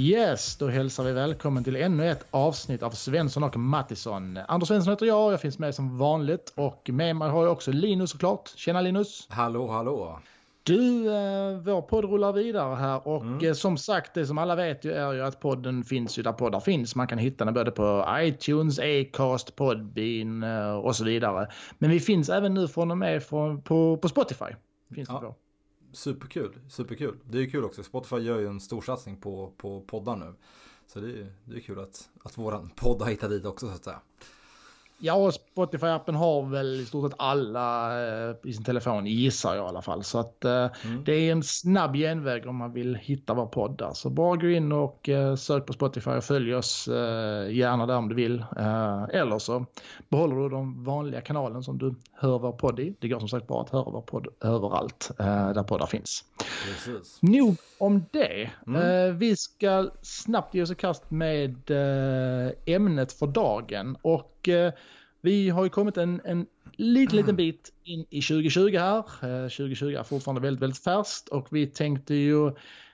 Yes, då hälsar vi välkommen till ännu ett avsnitt av Svensson och Mattisson. Anders Svensson heter jag, jag finns med som vanligt och med mig har jag också Linus såklart. Tjena Linus! Hallå, hallå! Du, eh, vår podd rullar vidare här och mm. eh, som sagt det som alla vet ju är ju att podden finns ju där poddar finns. Man kan hitta den både på iTunes, Acast, Podbean eh, och så vidare. Men vi finns även nu från och med på, på Spotify. Finns ja. det på. Superkul, superkul. Det är ju kul också. Spotify gör ju en storsatsning på, på poddar nu. Så det är, det är kul att, att våran podd har hittat dit också så att säga. Ja, och Spotify-appen har väl i stort sett alla eh, i sin telefon, gissar jag i alla fall. Så att eh, mm. det är en snabb genväg om man vill hitta vår podd där. Så bara gå in och eh, sök på Spotify och följ oss gärna där om du vill. Eller så behåller du de vanliga kanalen som du hör vår podd i. Det går som sagt bra att höra vår podd överallt där poddar finns. Precis. Nog om det. Mm. vi ska snabbt ge oss i kast med ämnet för dagen. Och vi har ju kommit en, en liten, liten bit in i 2020 här. 2020 är fortfarande väldigt, väldigt färskt och vi tänkte ju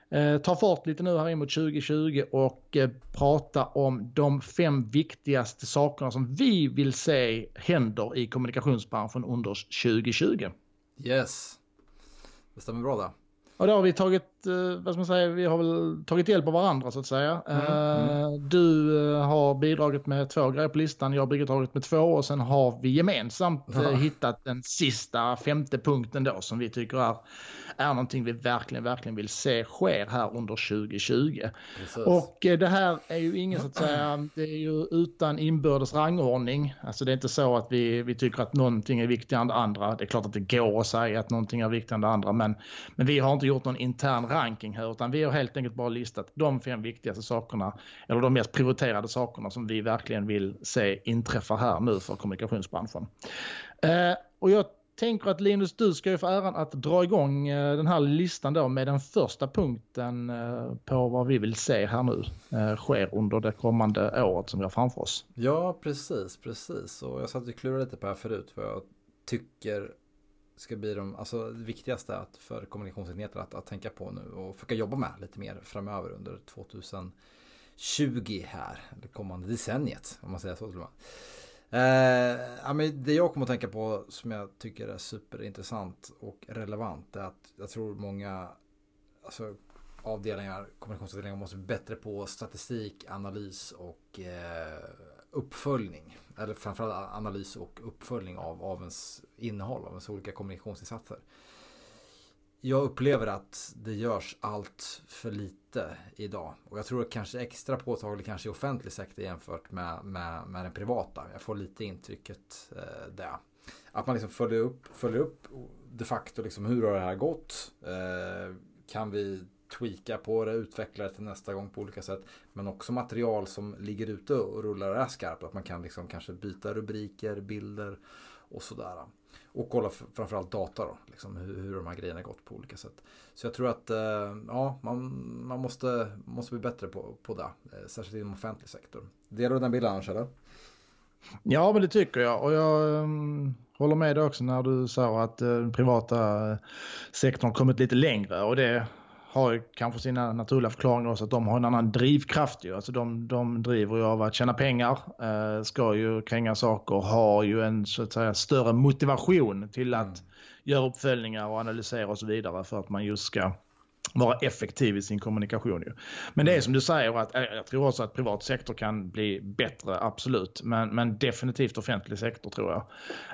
eh, ta fart lite nu här in mot 2020 och eh, prata om de fem viktigaste sakerna som vi vill se händer i kommunikationsbranschen under 2020. Yes, det stämmer bra där. Och då har vi tagit, eh, vad ska man säga, vi har väl tagit hjälp av varandra så att säga. Mm, mm. Eh, du eh, har bidragit med två grejer på listan, jag har bidragit med två och sen har vi gemensamt ja. hittat den sista femte punkten då som vi tycker är, är någonting vi verkligen, verkligen vill se sker här under 2020. Precis. Och det här är ju ingen så att säga, det är ju utan inbördes rangordning. Alltså det är inte så att vi, vi tycker att någonting är viktigare än det andra. Det är klart att det går att säga att någonting är viktigare än det andra men, men vi har inte gjort någon intern ranking här utan vi har helt enkelt bara listat de fem viktigaste sakerna eller de mest prioriterade sakerna som vi verkligen vill se inträffa här nu för kommunikationsbranschen. Eh, och jag tänker att Linus, du ska ju få äran att dra igång eh, den här listan då med den första punkten eh, på vad vi vill se här nu eh, sker under det kommande året som vi har framför oss. Ja, precis, precis. Och jag satt och klurade lite på det här förut vad jag tycker ska bli de alltså, viktigaste att, för kommunikationsenheter att, att tänka på nu och försöka jobba med lite mer framöver under 2020 här, det kommande decenniet om man säger så. Eh, men det jag kommer att tänka på som jag tycker är superintressant och relevant är att jag tror många alltså, avdelningar, kommunikationsavdelningar måste bli bättre på statistik, analys och eh, uppföljning. Eller framförallt analys och uppföljning av, av ens innehåll, av ens olika kommunikationsinsatser. Jag upplever att det görs allt för lite idag. Och jag tror att kanske extra påtagligt kanske i offentlig sektor jämfört med, med, med den privata. Jag får lite intrycket eh, där. Att man liksom följer upp, följer upp de facto liksom hur har det här gått? Eh, kan vi tweaka på det, utveckla det till nästa gång på olika sätt. Men också material som ligger ute och rullar och är skarpt. Att man kan liksom kanske byta rubriker, bilder och sådär. Och kolla framförallt data då, liksom hur, hur de här grejerna gått på olika sätt. Så jag tror att eh, ja, man, man måste, måste bli bättre på, på det, eh, särskilt inom offentlig sektor. Delar du den bilden annars eller? Ja, men det tycker jag. Och jag um, håller med dig också när du sa att uh, den privata sektorn kommit lite längre. Och det har ju kanske sina naturliga förklaringar också att de har en annan drivkraft ju. Alltså de, de driver ju av att tjäna pengar, eh, ska ju kränga saker, har ju en så att säga större motivation till att mm. göra uppföljningar och analysera och så vidare för att man just ska vara effektiv i sin kommunikation. Ju. Men det är mm. som du säger, att, eh, jag tror också att privat sektor kan bli bättre, absolut. Men, men definitivt offentlig sektor tror jag.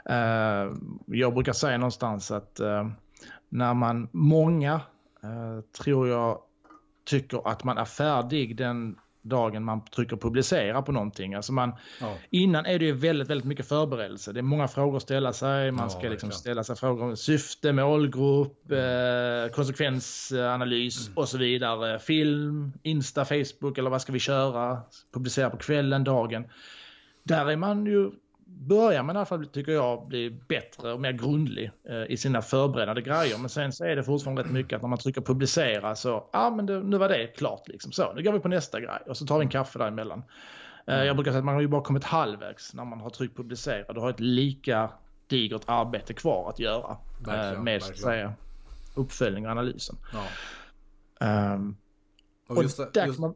Eh, jag brukar säga någonstans att eh, när man, många tror jag tycker att man är färdig den dagen man trycker publicera på någonting. Alltså man, ja. Innan är det ju väldigt, väldigt mycket förberedelse. Det är många frågor att ställa sig. Man ska liksom ställa sig frågor om syfte, målgrupp, eh, konsekvensanalys mm. och så vidare. Film, Insta, Facebook eller vad ska vi köra? Publicera på kvällen, dagen. Där är man ju börjar man i alla fall, tycker jag, bli bättre och mer grundlig eh, i sina förberedande grejer. Men sen så är det fortfarande rätt mycket att när man trycker publicera så, ja ah, men det, nu var det klart liksom. Så, nu går vi på nästa grej och så tar vi en kaffe däremellan. Eh, mm. jag brukar säga att man har ju bara kommit halvvägs när man har tryckt publicera. Du har ett lika digert arbete kvar att göra eh, med så att säga, uppföljning och analysen. Ja. Um, och, just, där just... man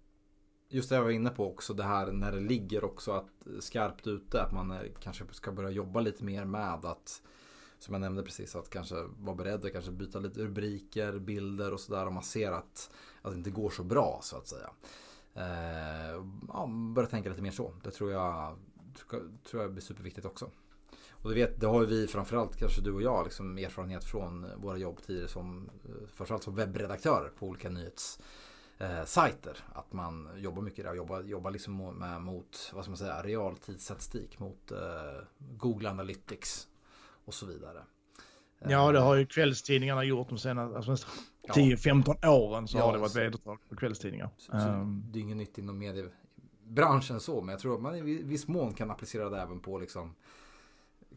just det jag var inne på också det här när det ligger också att skarpt ute att man kanske ska börja jobba lite mer med att som jag nämnde precis att kanske vara beredd att kanske byta lite rubriker, bilder och sådär om man ser att, att det inte går så bra så att säga. Eh, ja, börja tänka lite mer så. Det tror jag, tror jag blir superviktigt också. Och du vet, det har ju vi framförallt, kanske du och jag, liksom erfarenhet från våra jobb tidigare som eh, framförallt som webbredaktörer på olika nyhets... Eh, att man jobbar mycket där, jobbar, jobbar liksom med, mot, vad ska man säga, realtidsstatistik mot eh, Google Analytics och så vidare. Ja, det har ju kvällstidningarna gjort de senaste alltså, 10-15 åren så ja, har det varit vedertaget på kvällstidningar. Så, så um, det är inget nytt inom mediebranschen så, men jag tror att man i viss mån kan applicera det även på liksom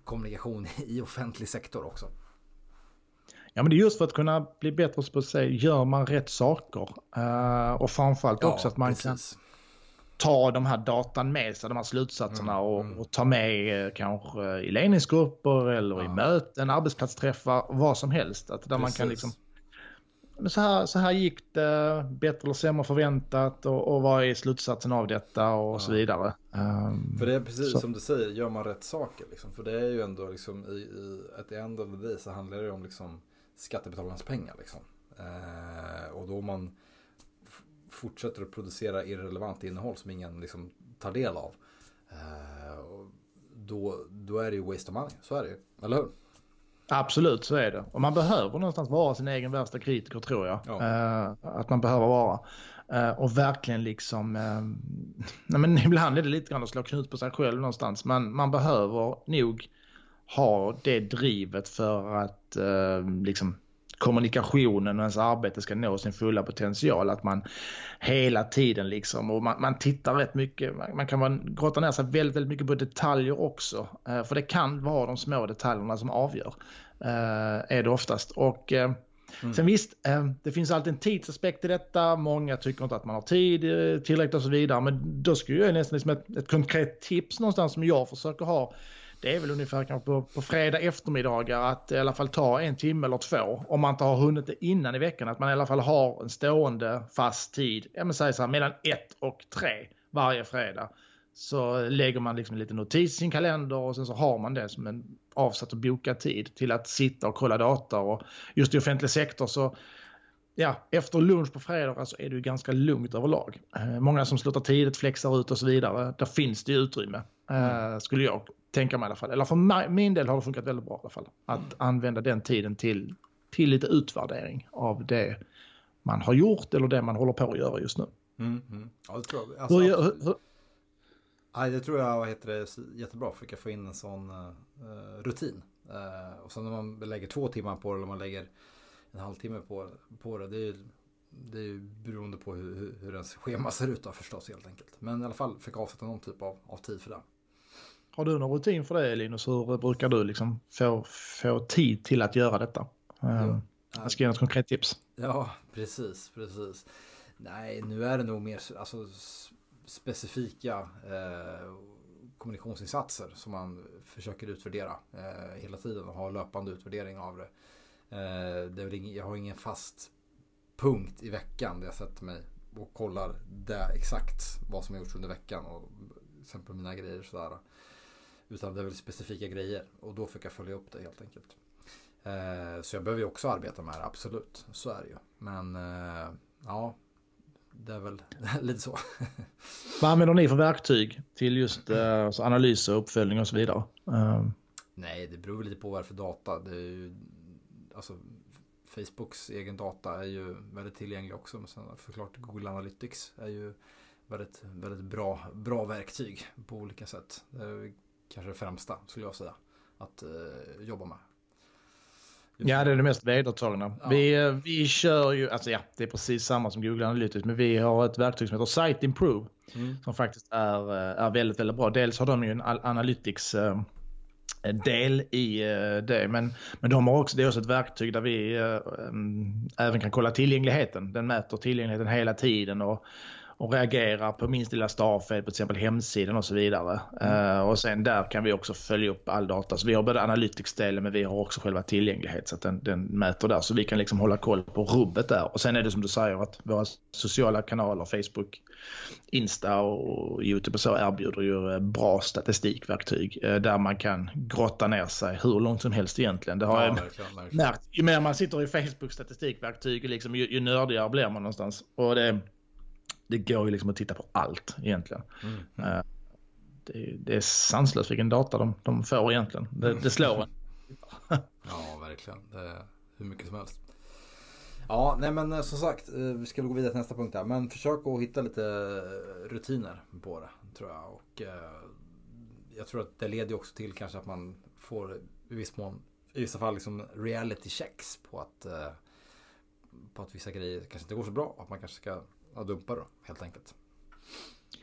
kommunikation i offentlig sektor också. Ja, men det är just för att kunna bli bättre på att säga, gör man rätt saker? Uh, och framförallt ja, också att man precis. kan ta de här datan med sig, de här slutsatserna mm, och, mm. och, ta med eh, kanske i ledningsgrupper eller ja. i möten, arbetsplatsträffar, vad som helst. Att där man kan liksom så här, så här gick det, bättre eller sämre förväntat och, och vad är slutsatsen av detta och ja. så vidare. Um, för det är precis så. som du säger, gör man rätt saker liksom. För det är ju ändå liksom i, i ett end of the day så handlar det om liksom skattebetalarnas pengar liksom. Uh, och då man fortsätter att producera irrelevant innehåll som ingen liksom tar del av. Uh, då, då är det ju waste of money, så är det ju, eller hur? Absolut, så är det. Och man behöver någonstans vara sin egen värsta kritiker tror jag. Ja. Uh, att man behöver vara. Uh, och verkligen liksom, uh, nej men ibland är det lite grann att slå knut på sig själv någonstans. Men man behöver nog ha det drivet för att liksom kommunikationen och ens arbete ska nå sin fulla potential. Att man hela tiden liksom, och man, man tittar rätt mycket, man, man kan grotta ner sig väldigt, väldigt mycket på detaljer också. Uh, för det kan vara de små detaljerna som avgör. Uh, är det oftast. Och uh, Mm. Sen visst, det finns alltid en tidsaspekt i detta. Många tycker inte att man har tid tillräckligt och så vidare. Men då skulle jag nästan liksom ett, ett konkret tips någonstans som jag försöker ha det är väl ungefär kanske på, på fredag eftermiddagar att i alla fall ta en timme eller två. Om man inte har hunnit det innan i veckan. Att man i alla fall har en stående fast tid. Ja men säg så här mellan ett och tre varje fredag. Så lägger man liksom en liten notis i sin kalender och sen så har man det som en avsatt och bokad tid till att sitta och kolla data. Och just i offentlig sektor så ja, efter lunch på fredagar så är det ju ganska lugnt överlag. Eh, många som slutar tidigt, flexar ut och så vidare. Där finns det utrymme, eh, skulle jag tänka mig i alla fall. Eller för min del har det funkat väldigt bra i alla fall. Att mm. använda den tiden till, till lite utvärdering av det man har gjort eller det man håller på att göra just nu. Mm, mm. Ja, det tror jag. Alltså, hur, hur, hur... Ja, det tror jag vad heter det, jättebra. Fick jag få in en sån uh, rutin. Uh, och sen när man lägger två timmar på det eller man lägger en halvtimme på, på det. Det är, det är beroende på hur, hur ens schema ser ut då, förstås helt enkelt. Men i alla fall fick avsätta någon typ av, av tid för det. Har du någon rutin för det Linus? Hur brukar du liksom få, få tid till att göra detta? Ja. Jag ska ge något konkret tips. Ja, precis, precis. Nej, nu är det nog mer alltså, specifika eh, kommunikationsinsatser som man försöker utvärdera eh, hela tiden och ha löpande utvärdering av det. Eh, det ingen, jag har ingen fast punkt i veckan där jag sätter mig och kollar det exakt vad som har gjorts under veckan och till exempel mina grejer sådär. Utan det är väl specifika grejer och då fick jag följa upp det helt enkelt. Eh, så jag behöver ju också arbeta med det, absolut. Så är det ju. Men eh, ja, det är väl lite så. Vad använder ni för verktyg till just eh, alltså analys och uppföljning och så vidare? Um. Nej, det beror lite på vad det är för data. Det är ju, alltså, Facebooks egen data är ju väldigt tillgänglig också. Men sen förklart Google Analytics är ju väldigt, väldigt bra, bra verktyg på olika sätt. Kanske det främsta skulle jag säga att eh, jobba med. Just ja, det är det mest vedertagna. Ja. Vi, eh, vi kör ju, alltså ja, det är precis samma som Google Analytics, men vi har ett verktyg som heter Site Improve. Mm. Som faktiskt är, eh, är väldigt, väldigt bra. Dels har de ju en Analytics eh, del i det. Men, men de har också, det är också ett verktyg där vi äh, även kan kolla tillgängligheten. Den mäter tillgängligheten hela tiden och och reagerar på minst lilla stavfel på till exempel hemsidan och så vidare. Mm. Uh, och sen där kan vi också följa upp all data. Så vi har både Analytics-delen men vi har också själva tillgänglighet så att den, den mäter där. Så vi kan liksom hålla koll på rubbet där. Och sen är det som du säger att våra sociala kanaler, Facebook, Insta och YouTube och så erbjuder ju eh, bra statistikverktyg uh, där man kan grotta ner sig hur långt som helst egentligen. Det har ja, jag verkligen, verkligen. märkt. Ju mer man sitter i Facebook statistikverktyg liksom, ju, ju nördigare blir man någonstans. Och det, det går ju liksom att titta på allt egentligen. Mm. Uh, det, det, är sanslöst vilken data de, de får egentligen. Det, det slår en. ja, verkligen. Det är hur mycket som helst. Ja, nej men eh, som sagt, eh, vi ska gå vidare till nästa punkt här. Men försök att hitta lite rutiner på det, tror jag. Och jag tror att det leder också till kanske att man får i viss mån, i vissa fall liksom reality checks på att, på att vissa grejer kanske inte går så bra. Att man kanske ska ja, dumpa då, helt enkelt.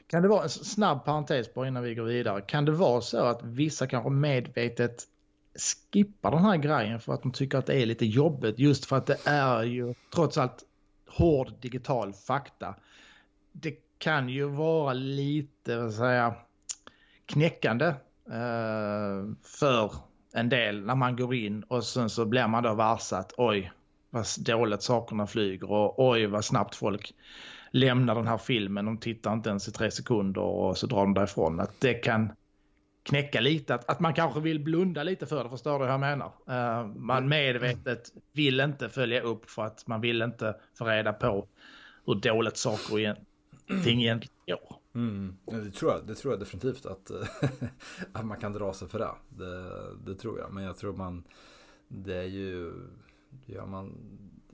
Kan det vara en snabb parentes på innan vi går vidare? Kan det vara så att vissa kanske medvetet skippar den här grejen för att de tycker att det är lite jobbigt just för att det är ju trots allt hård digital fakta. Det kan ju vara lite, vad säga, knäckande eh, för en del när man går in och sen så blir man då varse att oj vad dåligt sakerna flyger och oj vad snabbt folk lämnar den här filmen. De tittar inte ens i tre sekunder och så drar de därifrån. Att det kan knäcka lite. Att, att man kanske vill blunda lite för det. Förstår du hur jag menar? Uh, man medvetet vill inte följa upp för att man vill inte få reda på hur dåligt saker och ting egentligen går. Mm. Det, tror jag, det tror jag definitivt att, att man kan dra sig för det. det. det. tror jag. Men jag tror man, det är ju, ja, man,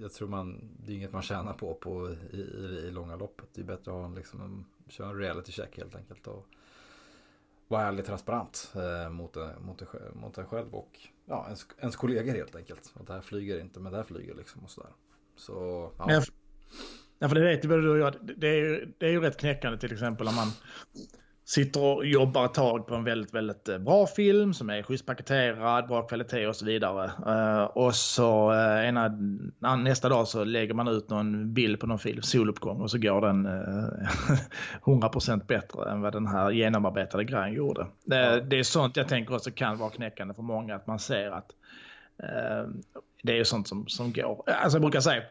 jag tror man, det är inget man tjänar på, på i, i, i långa loppet. Det är bättre att ha en, liksom, en, köra en reality check helt enkelt. Och vara ärlig transparent eh, mot, eh, mot, mot en själv och ja, ens, ens kollegor helt enkelt. Att det här flyger inte, men det här flyger liksom och sådär. Så, ja. Ja, för det vet ju både du och jag. Det är, ju, det är ju rätt knäckande till exempel om man sitter och jobbar ett tag på en väldigt, väldigt eh, bra film som är schysst paketerad, bra kvalitet och så vidare. Uh, och så uh, ena, nästa dag så lägger man ut någon bild på någon film, soluppgång, och så går den uh, 100% bättre än vad den här genomarbetade grejen gjorde. Det, det, är sånt jag tänker också kan vara knäckande för många, att man ser att det är ju sånt som, som går. Alltså jag brukar säga,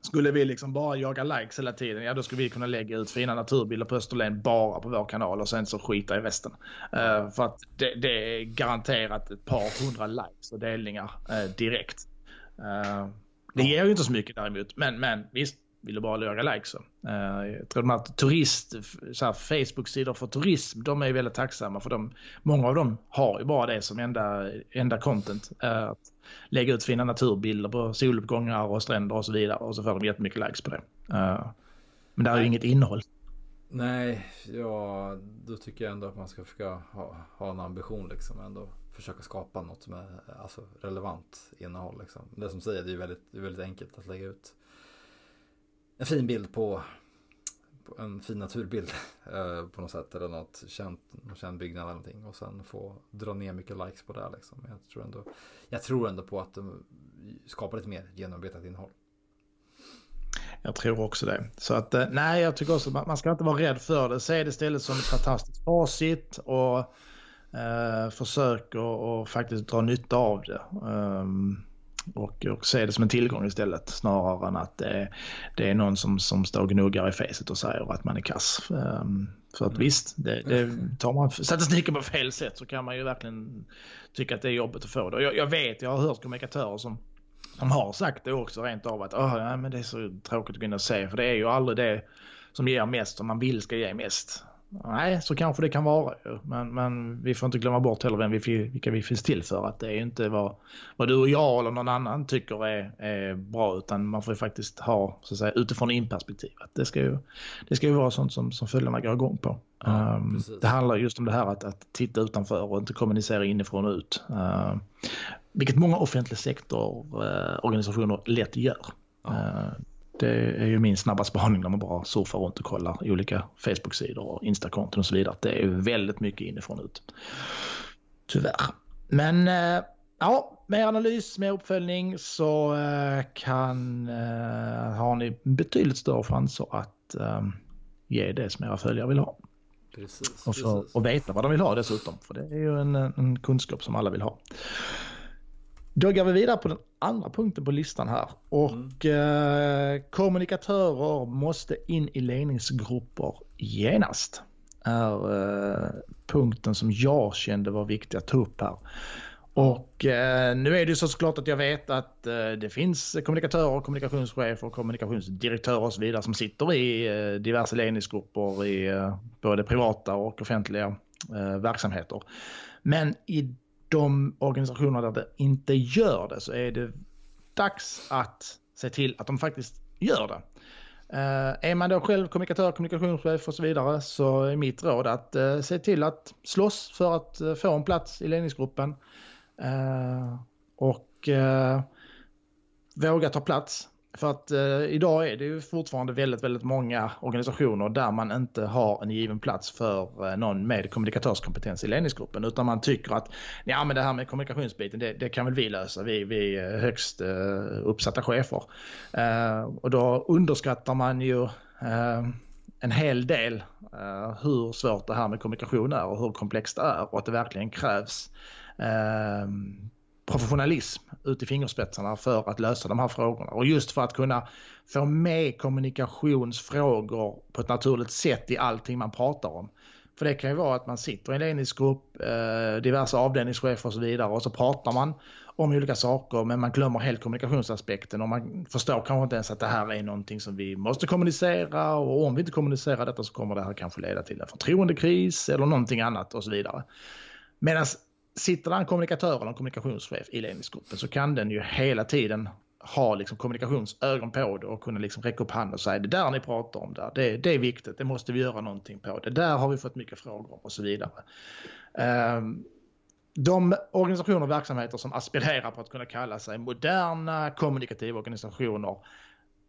skulle vi liksom bara jaga likes hela tiden, ja då skulle vi kunna lägga ut fina naturbilder på Österlen bara på vår kanal och sen så skita i resten. Uh, för att det, det, är garanterat ett par hundra likes och delningar uh, direkt. Uh, det ger ju inte så mycket däremot, men, men visst, vill du bara jaga likes så. jag tror att turist, Facebook-sidor för turism, de är väldigt tacksamma för de, många av dem har ju bara det som enda, enda content. att lägga ut fina naturbilder på soluppgångar och stränder och så vidare och så får de jättemycket likes på det. Uh, men det är ju inget innehåll. Nej, ja, då tycker jag ändå att man ska försöka ha, ha en ambition liksom ändå försöka skapa något som är alltså, relevant innehåll. Liksom. Det som säger, det är väldigt, det är väldigt enkelt att lägga ut en fin bild på en fin naturbild eh, på något sätt eller något känt, någon känd byggnad eller någonting och sen få dra ner mycket likes på det. Liksom. Jag, tror ändå, jag tror ändå på att de skapar lite mer genomarbetat innehåll. Jag tror också det. Så att eh, nej, jag tycker också att man ska inte vara rädd för det. Se det istället som ett fantastiskt facit och eh, försök att faktiskt dra nytta av det. Um, och, och se det som en tillgång istället snarare än att det, det är någon som, som står och gnuggar i facet och säger att man är kass. Um, för att mm. visst, det, det, tar man statistiken på fel sätt så kan man ju verkligen tycka att det är jobbigt att få det. Jag, jag vet, jag har hört kommunikatörer som, som har sagt det också rent av att oh, ja, men det är så tråkigt att och se för det är ju aldrig det som ger mest som man vill ska ge mest. Nej, så kanske det kan vara. Men, men vi får inte glömma bort heller vem vi, vilka vi finns till för. Att det är inte vad, vad du och jag eller någon annan tycker är, är bra. Utan man får ju faktiskt ha, så att säga, utifrån in-perspektiv. Det ska, ju, det ska ju vara sånt som, som följarna går igång på. Ja, um, det handlar just om det här att, att titta utanför och inte kommunicera inifrån och ut. Uh, vilket många offentlig sektororganisationer uh, lätt gör. Ja. Uh, det är ju min snabba spaning när man bara surfar runt och kollar olika Facebook-sidor och Insta-konton och så vidare. Det är väldigt mycket inifrån ut. Tyvärr. Men eh, ja, med analys, med uppföljning så eh, kan, eh, har ni betydligt större chanser att ge det som era följare vill ha. Precis, och, för, och veta vad de vill ha dessutom, för det är ju en, en kunskap som alla vill ha. Då går vi vidare på den andra punkten på listan här. Och mm. eh, kommunikatörer måste in i ledningsgrupper genast. är eh, punkten som jag kände var viktig att ta upp här. Och eh, nu är det ju såklart att jag vet att eh, det finns kommunikatörer, kommunikationschefer, kommunikationsdirektörer och så vidare som sitter i eh, diverse ledningsgrupper i eh, både privata och offentliga verksamheter. Men i de organisationer där det inte gör det så är det dags att se till att de faktiskt gör det. Uh, är man då själv kommunikatör, kommunikationschef och så vidare så är mitt råd att uh, se till att slåss för att uh, få en plats i ledningsgruppen. och våga ta plats. För att eh, idag är det ju fortfarande väldigt, väldigt många organisationer där man inte har en given plats för eh, någon med kommunikatörskompetens i ledningsgruppen. Utan man tycker att ja, men det här med kommunikationsbiten, det, det kan väl vi lösa, vi, vi är högst eh, uppsatta chefer. Eh, och då underskattar man ju eh, en hel del eh, hur svårt det här med kommunikation är och hur komplext det är och att det verkligen krävs eh, professionalism ut i fingerspetsarna för att lösa de här frågorna. Och just för att kunna få med kommunikationsfrågor på ett naturligt sätt i allting man pratar om. För det kan ju vara att man sitter i en ledningsgrupp, eh, diverse avdelningschefer och så vidare och så pratar man om olika saker men man glömmer helt kommunikationsaspekten och man förstår kanske inte ens att det här är någonting som vi måste kommunicera och om vi inte kommunicerar detta så kommer det här kanske leda till en förtroendekris eller någonting annat och så vidare. Medan sitter det en kommunikatör eller en kommunikationschef i ledningsgruppen så kan den ju hela tiden ha liksom kommunikationsögon på det och kunna liksom räcka upp handen och säga det där ni pratar om där, det, det är viktigt, det måste vi göra någonting på, det där har vi fått mycket frågor om och så vidare. Um, de organisationer och verksamheter som aspirerar på att kunna kalla sig moderna kommunikativa organisationer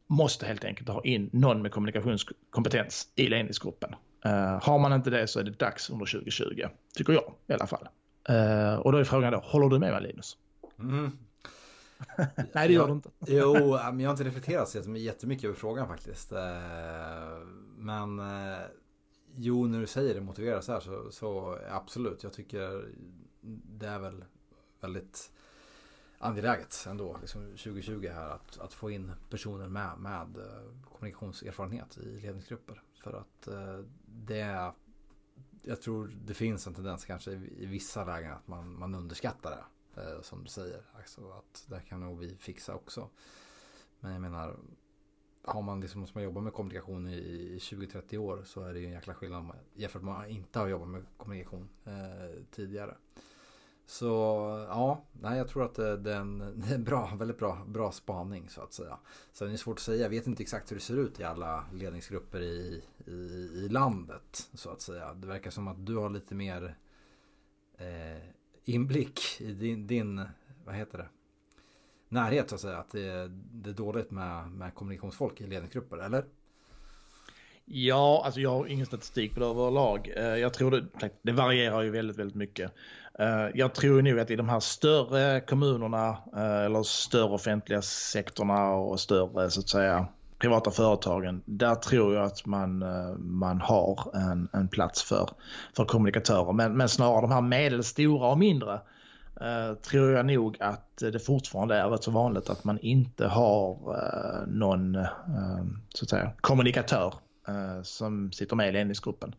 måste helt enkelt ha in någon med kommunikationskompetens i ledningsgruppen. Uh, har man inte det så är det dags under 2020, tycker jag i alla fall. Uh, och då är frågan då, håller du med mig Linus? Mm. Nej, det gör du inte. jo, men jag har inte reflekterat så jättemycket över frågan faktiskt. Uh, men uh, jo, när du säger det motiverat så här så, så absolut. Jag tycker det är väl väldigt angeläget ändå, liksom 2020 här, att, att få in personer med, med kommunikationserfarenhet i ledningsgrupper. För att det jag tror det finns en tendens kanske i, vissa lägen att man, man underskattar det. Eh, som du säger. Alltså att det kan nog vi fixa också. Men jag menar, har man liksom som jobbar med kommunikation i, i 20-30 år så är det ju en jäkla skillnad jämfört med att man inte har jobbat med kommunikation eh, tidigare. Så ja, nej, jag tror att det, det, är en, det är en bra, väldigt bra, bra spaning så att säga. Sen är det svårt att säga, jag vet inte exakt hur det ser ut i alla ledningsgrupper i, i, i landet så att säga. Det verkar som att du har lite mer eh, inblick i din, din, vad heter det, närhet så att säga. Att det, det är dåligt med, med kommunikationsfolk i ledningsgrupper, eller? Ja, alltså jag har ingen statistik på det överlag. Eh, jag tror det, det varierar ju väldigt, väldigt mycket. Eh, jag tror nog att i de här större kommunerna eh, eller större offentliga sektorerna och större så att säga privata företagen, där tror jag att man, eh, man har en, en plats för, för kommunikatörer. Men, men snarare de här medelstora och mindre tror jag nog att det fortfarande är rätt så vanligt att man inte har någon så att säga, kommunikatör som sitter med i ledningsgruppen.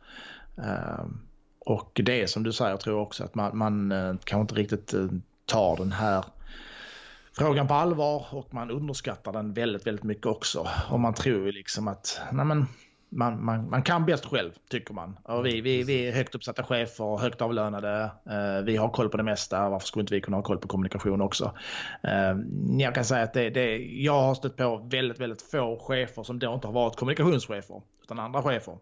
Och det är som du säger, tror jag också att man, man eh, kanske inte riktigt eh, tar den här frågan på allvar och man underskattar den väldigt, väldigt mycket också. Och man tror ju liksom att, nej men, man, man, man kan bäst själv, tycker man. Och vi, vi, vi är högt uppsatta chefer, högt avlönade, eh, vi har koll på det mesta, varför skulle inte vi kunna ha koll på kommunikation också? Eh, jag kan säga att det, det, jag har stött på väldigt, väldigt få chefer som då inte har varit kommunikationschefer, utan andra chefer.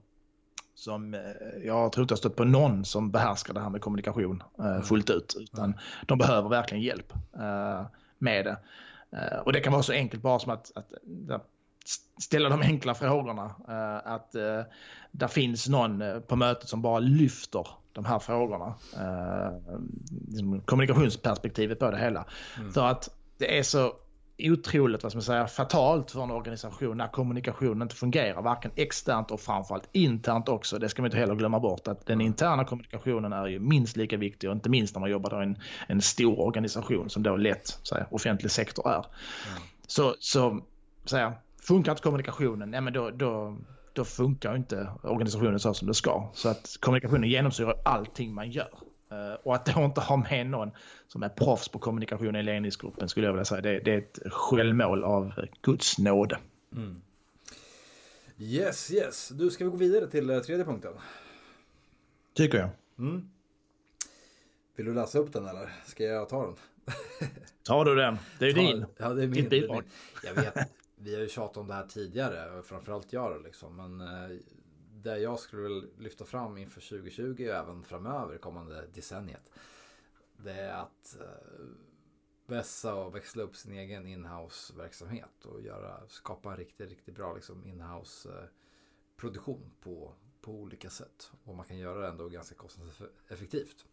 Som, eh, jag tror inte jag stött på någon som behärskar det här med kommunikation eh, mm. fullt ut, utan mm. de behöver verkligen hjälp eh, med det. Eh, och det kan vara så enkelt bara som att, att ställa de enkla frågorna. Uh, att uh, där finns någon på mötet som bara lyfter de här frågorna. Liksom kommunikationsperspektivet på det hela. Mm. För att det är så otroligt, vad ska man säga, fatalt för en organisation när kommunikationen inte fungerar, varken externt och framförallt internt också. Det ska vi inte heller glömma bort att den interna kommunikationen är ju minst lika viktig och inte minst när man jobbar i en, en stor organisation som då lätt säga, offentlig sektor är. Mm. Så, så säga, funkar inte kommunikationen, ja, men då, då, då funkar inte organisationen så som det ska. Så att kommunikationen genomsyrar allting man gör. Uh, och att då inte ha med någon som är proffs på kommunikation i ledningsgruppen skulle jag vilja säga. Det, det är ett självmål av Guds nåde. Mm. Yes, yes. Du, ska vi gå vidare till uh, tredje punkten? Tycker jag. Mm. Vill du läsa upp den eller ska jag ta den? Tar du den? Det är ju din. Ja, det är min. bidrag. Jag vet. Vi har ju tjatat om det här tidigare, framförallt jag då liksom. Men uh, det jag skulle lyfta fram inför 2020 och även framöver kommande decenniet. Det är att eh, vässa och växla upp sin egen inhouse verksamhet och göra, skapa en riktigt, riktigt bra liksom inhouse-produktion eh, på, på olika sätt. Och man kan göra det ändå ganska kostnadseffektivt.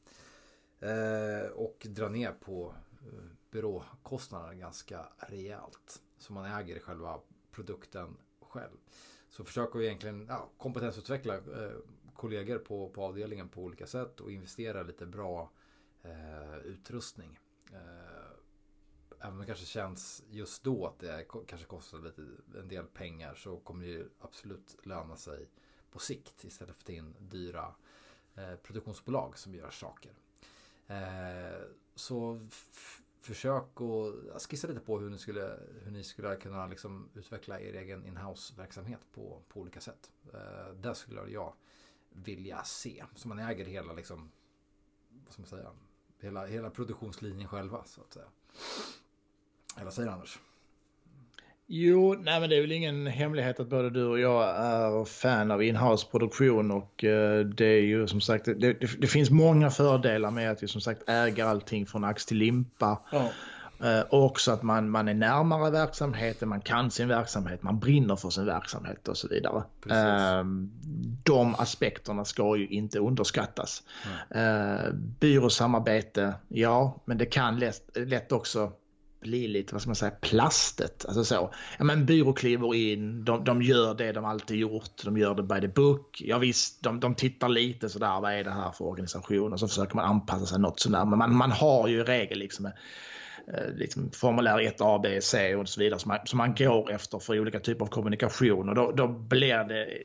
Eh, och dra ner på eh, byråkostnaderna ganska rejält. Så man äger själva produkten själv. Så försöker vi egentligen ja, kompetensutveckla eh, kollegor på, på avdelningen på olika sätt och investera lite bra eh, utrustning. Eh, även om det kanske känns just då att det kanske kostar lite, en del pengar så kommer det ju absolut löna sig på sikt istället för att ta in dyra eh, produktionsbolag som gör saker. Eh, så försök att skissa lite på hur ni skulle, hur ni skulle kunna liksom utveckla er egen inhouse-verksamhet på, på olika sätt. Eh, det skulle jag vilja se. Så man äger hela, liksom, vad ska man säga, hela, hela produktionslinjen själva så att säga. Eller vad säger Anders? Jo, nej men det är väl ingen hemlighet att både du och jag är fan av inhouse-produktion och eh, det är ju som sagt, det, det, det, finns många fördelar med att vi som sagt äger allting från ax till limpa. Ja. Eh, och också att man, man är närmare verksamheten, man kan sin verksamhet, man brinner för sin verksamhet och så vidare. Ehm, de aspekterna ska ju inte underskattas. Mm. Byråsamarbete, ja, men det kan lätt, lätt också blir lite, vad ska man säga, plastet. Alltså så. Ja men byrå kliver in, de, de gör det de alltid gjort, de gör det by the book. Ja visst, de, de tittar lite sådär, vad är det här för organisation? Och så försöker man anpassa sig något sådär. Men man, man har ju i regel liksom liksom formulär 1A, B, C och så vidare som man, som man går efter för olika typer av kommunikation. Och då, då blir det,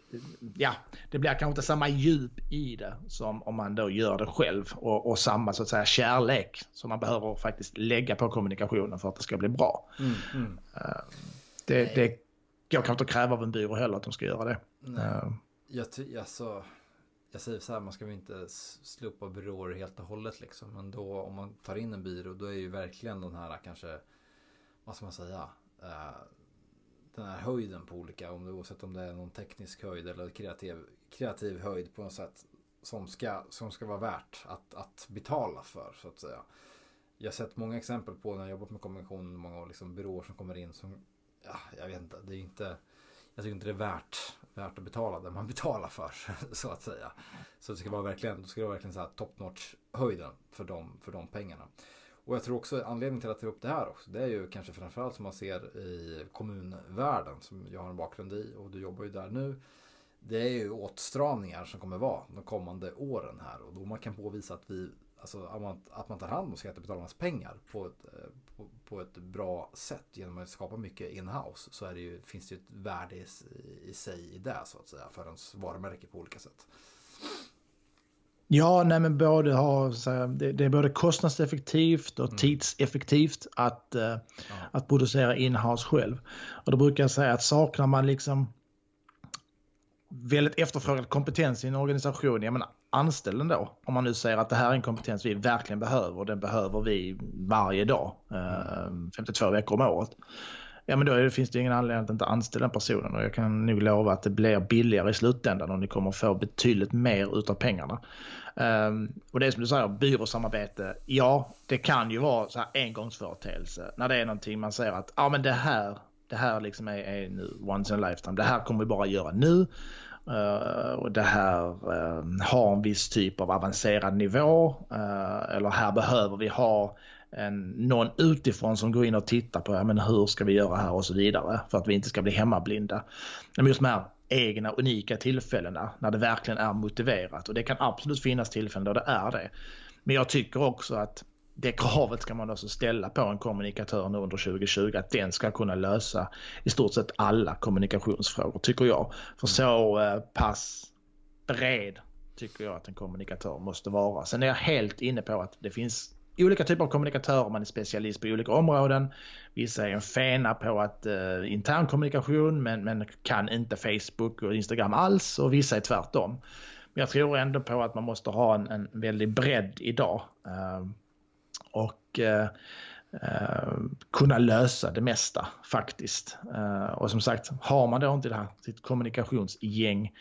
ja, det blir kanske inte samma djup i det som om man då gör det själv och, och samma så att säga kärlek som man behöver faktiskt lägga på kommunikationen för att det ska bli bra. Mm, mm. Eh, det, det går kanske inte att kräva av en byrå heller att de ska göra det. Nej. Uh, jag, alltså, jag säger så här, man ska väl inte slopa byråer helt och hållet liksom. Men då om man tar in en byrå då är ju verkligen den här kanske, vad ska man säga, eh, den här höjden på olika, om det, oavsett om det är någon teknisk höjd eller kreativ, kreativ höjd på något sätt. Som ska, som ska vara värt att, att betala för så att säga. Jag har sett många exempel på när jag jobbat med kommunikation, många liksom byråer som kommer in som, ja, jag vet inte, det är inte jag tycker inte det är värt, värt att betala det man betalar för så att säga. Så det ska vara verkligen, det ska vara verkligen så här top notch höjden för de, för de pengarna. Och jag tror också anledningen till att ta upp det här också, det är ju kanske framförallt som man ser i kommunvärlden som jag har en bakgrund i och du jobbar ju där nu. Det är ju åtstramningar som kommer vara de kommande åren här och då man kan påvisa att vi alltså, att, man, att man tar hand om skattebetalarnas pengar på ett, eh, på, på, ett bra sätt genom att skapa mycket inhouse så det ju, finns det ju ett värde i, i sig i det så att säga för ens varumärke på olika sätt. Ja, nej men både ha, det, det, är både kostnadseffektivt och mm. tidseffektivt att, uh, ja. att producera inhouse själv. Och då brukar jag säga att saknar man liksom väldigt efterfrågad kompetens i en organisation, jag menar anställ den då. Om man nu säger att det här är en kompetens vi verkligen behöver och den behöver vi varje dag, eh, 52 veckor om året. Ja men då finns det ingen anledning att inte anställa den personen och jag kan nog lova att det blir billigare i slutändan och ni kommer få betydligt mer utav pengarna. Um, och det är som du säger, byråsamarbete, ja det kan ju vara så här engångsföreteelse när det är någonting man säger att ja men det här det här liksom är, är nu once in a lifetime. Det här kommer vi bara göra nu. Eh, och det här eh, har en viss typ av avancerad nivå. Eh, eller här behöver vi ha en, någon utifrån som går in och tittar på ja, men hur ska vi göra här och så vidare för att vi inte ska bli hemmablinda. Men just de här egna unika tillfällena när det verkligen är motiverat och det kan absolut finnas tillfällen då det är det. Men jag tycker också att det kravet ska man också ställa på en kommunikatör nu under 2020 att den ska kunna lösa i stort sett alla kommunikationsfrågor tycker jag. För så eh, pass bred tycker jag att en kommunikatör måste vara. Sen är jag helt inne på att det finns olika typer av kommunikatörer, man är specialist på olika områden. Vissa är en fena på att uh, intern kommunikation men, men kan inte Facebook och Instagram alls och vissa är tvärtom. Men jag tror ändå på att man måste ha en, en väldig bredd idag. Uh, och eh, eh, kunna lösa det mesta faktiskt. Eh, och som sagt, har man då inte det här sitt kommunikationsgäng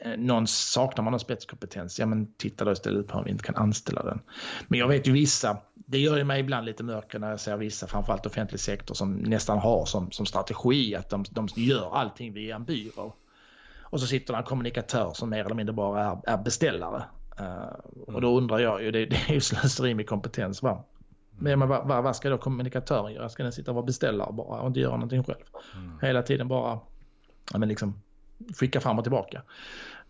eh, någon saknar man någon spetskompetens, ja men titta då istället på om vi inte kan anställa den. Men jag vet ju vissa, det gör ju mig ibland lite mörkare när jag ser vissa, framförallt offentlig sektor, som nästan har som, som strategi att de, de gör allting via en byrå. Och så sitter det en kommunikatör som mer eller mindre bara är, är beställare. Uh, och då undrar jag ju, det, det är ju slöseri med kompetens va? Men vad, vad, vad ska då kommunikatören göra? Ska den sitta och vara beställare bara och inte göra någonting själv? Mm. Hela tiden bara ja, men liksom, skicka fram och tillbaka.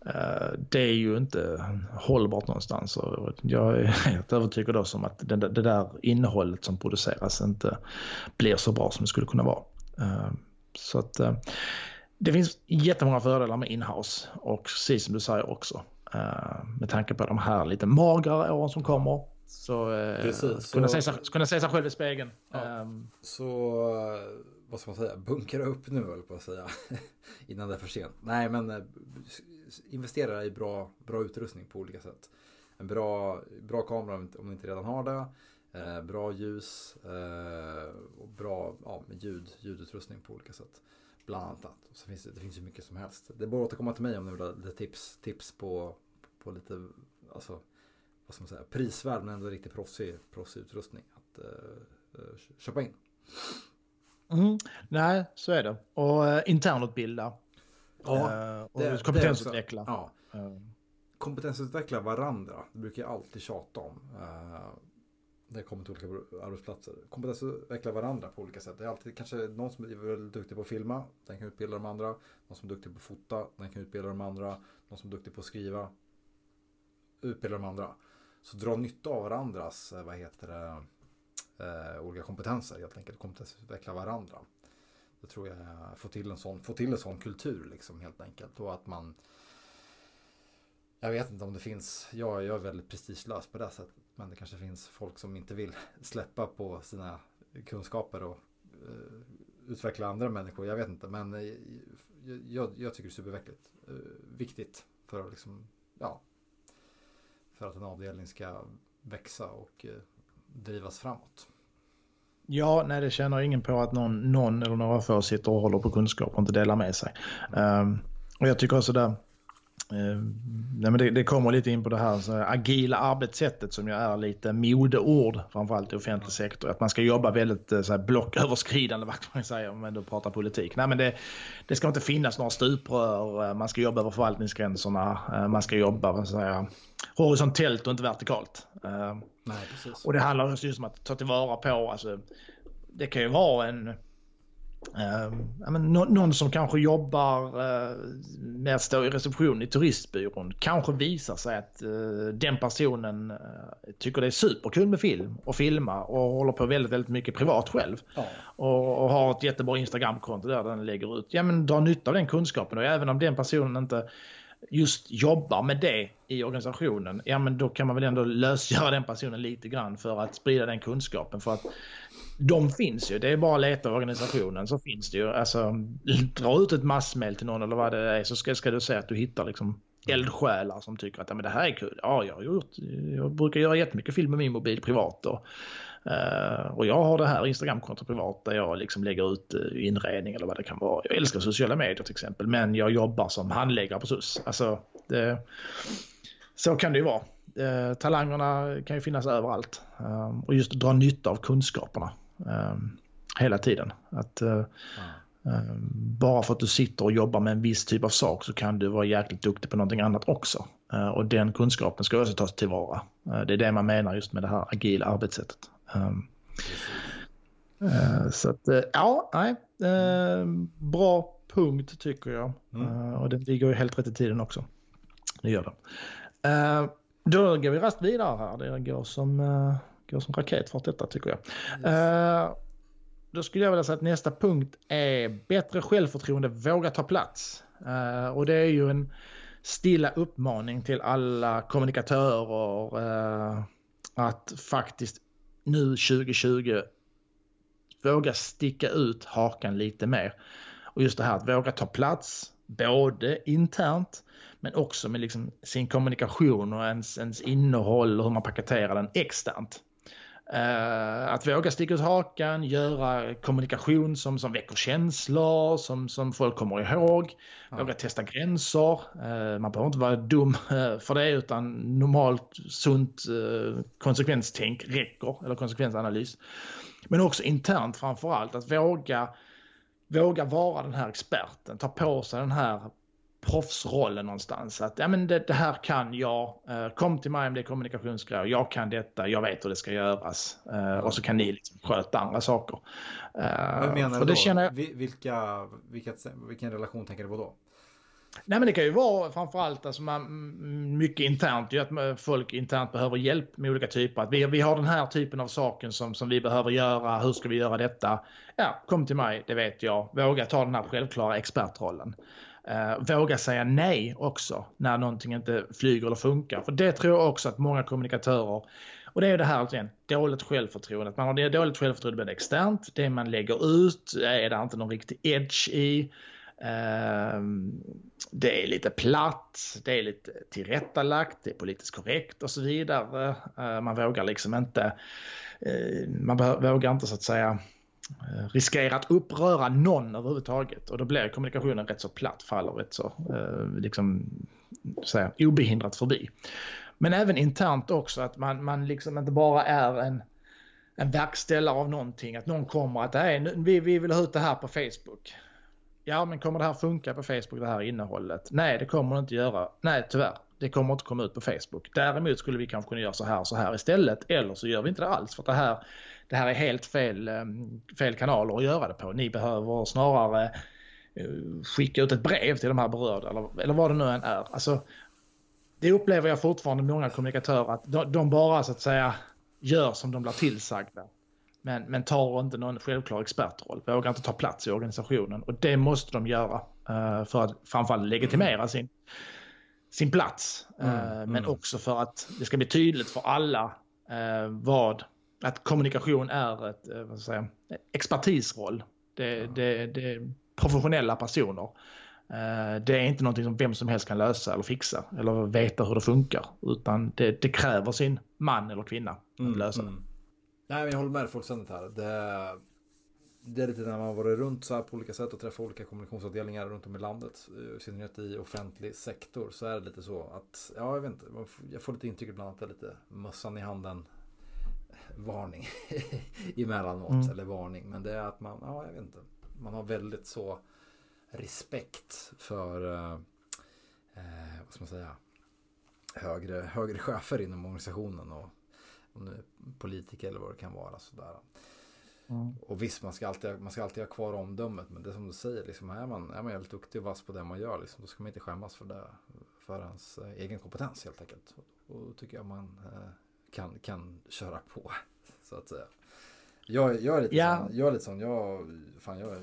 Eh, det är ju inte hållbart någonstans och jag är helt övertygad också om att det, det där innehållet som produceras inte blir så bra som det skulle kunna vara. Eh, så att eh, det finns jättemånga fördelar med inhouse och precis som du säger också med tanke på de här lite magrare åren som kommer så Precis, kunna, så... Se sig, kunna se sig själv i spegeln. Ja, um, så vad ska man säga, bunkra upp nu höll på att säga. Innan det är för sent. Nej men eh, investera i bra, bra utrustning på olika sätt. En bra, bra kamera om du inte redan har det. Eh, bra ljus eh, och bra ja, ljud, ljudutrustning på olika sätt. Bland annat. Så finns det, det finns ju mycket som helst. Det är bara att återkomma till mig om ni vill ha tips, tips på, på lite alltså, vad ska man säga, prisvärd men ändå riktigt proffsig, proffsig utrustning att eh, köpa in. Mm. Nej, så är det. Och uh, internutbilda. Ja, uh, och det, kompetensutveckla. Det också, ja. Uh. Kompetensutveckla varandra. Det brukar jag alltid tjata om. När jag kommer till olika arbetsplatser. Kompetensutveckla varandra på olika sätt. Det är alltid kanske någon som är väldigt duktig på att filma. Den kan utbilda de andra. Någon som är duktig på att fota. Den kan utbilda de andra. Någon som är duktig på att skriva. Utbilda de andra. Så dra nytta av varandras, eh, vad heter det, eh, olika kompetenser helt enkelt. Kompetensutveckla varandra. Det tror jag få till en sån, få till en sån kultur liksom helt enkelt. Och att man jag vet inte om det finns, jag, jag är väldigt prestigelös på det sättet. Men det kanske finns folk som inte vill släppa på sina kunskaper och eh, utveckla andra människor. Jag vet inte, men eh, jag, jag, tycker det är superviktigt. Eh, viktigt för att liksom, ja, för att en avdelning ska växa och eh, drivas framåt. Ja, nej det känner ingen på att någon, någon eller några få sitter och håller på kunskap och inte delar med sig. Um, och jag tycker också där, nej men det, det, kommer lite in på det här så agila arbetssättet som ju är lite modeord framförallt i offentlig sektor. Att man ska jobba väldigt eh, så här, blocköverskridande, vad man säga om man då pratar politik. Nej men det, det ska inte finnas några stuprör, eh, man ska jobba över förvaltningsgränserna, man ska jobba vad säga, horisontellt och inte vertikalt. Nej, precis. Och det handlar just om att ta tillvara på, alltså, det kan ju vara en Uh, men, någon som kanske jobbar uh, med att stå i reception i turistbyrån kanske visar sig att uh, den personen uh, tycker det är superkul med film och filma och håller på väldigt, väldigt mycket privat själv. Ja. Och, och, har ett jättebra Instagramkonto där den lägger ut. Ja men dra nytta av den kunskapen och även om den personen inte just jobbar med det i organisationen, ja men då kan man väl ändå lösgöra den personen lite grann för att sprida den kunskapen. För att de finns ju, det är bara att leta i organisationen så finns det ju. Alltså, dra ut ett massmail till någon eller vad det är så ska, ska du säga att du hittar liksom eldsjälar som tycker att ja, men det här är kul. Ja, jag, har gjort, jag brukar göra jättemycket film med min mobil privat. Och, eh, Uh, och jag har det här Instagramkontot privat där jag liksom lägger ut uh, inredning eller vad det kan vara. Jag älskar sociala medier till exempel men jag jobbar som handläggare på SUS. Alltså, det, så kan det ju vara. Uh, talangerna kan ju finnas överallt och just dra nytta av kunskaperna hela tiden. Att, bara för att du sitter och jobbar med en viss typ av sak så kan du vara jäkligt duktig på någonting annat också. Och den kunskapen ska också tas tillvara. Det är det man menar just med det här agila arbetssättet. Uh, så att, ja, nej. Bra punkt tycker jag. Mm. och den ligger ju helt rätt i tiden också. Det gör den. då går vi rast vidare här. Det går som, går som raketfart detta tycker jag. Yes. då skulle jag vilja säga att nästa punkt är bättre självförtroende, våga ta plats. och det är ju en stilla uppmaning till alla kommunikatörer eh, att faktiskt nu 2020 våga sticka ut hakan lite mer. Och just det här att våga ta plats, både internt men också med liksom sin kommunikation och ens, ens innehåll och hur man paketerar den externt. Uh, att våga sticka ut hakan, göra kommunikation som, som väcker känslor, som, som folk kommer ihåg. Ja. Våga testa gränser. Uh, man behöver inte vara dum uh, för det utan normalt sunt konsekvenstänk räcker, eller konsekvensanalys. Men också internt framför allt, att våga, våga vara den här experten, ta på sig den här proffsrollen någonstans. Att ja, men det, det här kan jag. Eh, kom till mig om det är kommunikationsgrejer. Jag kan detta. Jag vet hur det ska göras. Eh, och så kan ni liksom sköta andra saker. Eh, Vad menar du då? Känner... Vilka, vilka, vilken relation tänker du på då? Nej men det kan ju vara framförallt alltså man, mycket internt, ju att folk internt behöver hjälp med olika typer. Att vi, vi har den här typen av saken som, som vi behöver göra, hur ska vi göra detta? Ja, kom till mig, det vet jag. Våga ta den här självklara expertrollen. Eh, våga säga nej också när någonting inte flyger eller funkar. För det tror jag också att många kommunikatörer, och det är det här återigen, dåligt självförtroende. Att man har dåligt självförtroende med externt, det man lägger ut är det inte någon riktig edge i. Eh, det är lite platt, det är lite tillrättalagt, det är politiskt korrekt och så vidare. Eh, man vågar liksom inte, eh, man vågar inte så att säga riskerar att uppröra någon överhuvudtaget och då blir kommunikationen rätt så platt, faller rätt så eh, liksom, säga, obehindrat förbi. Men även internt också att man, man liksom inte bara är en, en verkställare av någonting, att någon kommer att Nej, vi, vi vill ha ut det här på Facebook. Ja, men kommer det här funka på Facebook, det här innehållet? Nej, det kommer det inte göra. Nej, tyvärr. Det kommer inte komma ut på Facebook. Däremot skulle vi kanske kunna göra så här och så här istället. Eller så gör vi inte det alls för det här det här är helt fel, ehm, fel kanaler att göra det på. Ni behöver snarare eh, skicka ut ett brev till de här berörda eller, eller vad det nu än är. Alltså, det upplever jag fortfarande många kommunikatörer att de, de, bara så att säga gör som de blir tillsagda. Men, men tar inte någon självklar expertroll, vågar inte ta plats i organisationen och det måste de göra uh, för att framförallt legitimera sin, sin plats. Uh, mm, men mm. också för att det ska bli tydligt för alla uh, vad att kommunikation är ett eh, vad säga, expertisroll. Det, ja. det, det är professionella personer. Eh, det är inte någonting som vem som helst kan lösa eller fixa eller veta hur det funkar. Utan det, det kräver sin man eller kvinna att mm, lösa det. Mm. Nej, men jag håller med dig fullständigt här. Det, det är lite när man har varit runt så här på olika sätt och träffat olika kommunikationsavdelningar runt om i landet. I synnerhet i offentlig sektor så är det lite så att, ja jag vet inte, jag får lite intryck ibland att det är lite mössan i handen varning emellanåt. Mm. Eller varning. Men det är att man, ja jag vet inte. Man har väldigt så respekt för, eh, eh, vad ska man säga, högre, högre chefer inom organisationen. Och om nu politiker eller vad det kan vara. Sådär. Mm. Och visst, man ska, alltid, man ska alltid ha kvar omdömet. Men det är som du säger, liksom, är, man, är man jävligt duktig och vass på det man gör, liksom, då ska man inte skämmas för det. För ens eh, egen kompetens helt enkelt. Och då tycker jag man eh, kan, kan köra på. Så att säga. Jag, jag är lite ja. sån, jag är lite sån, jag, fan jag,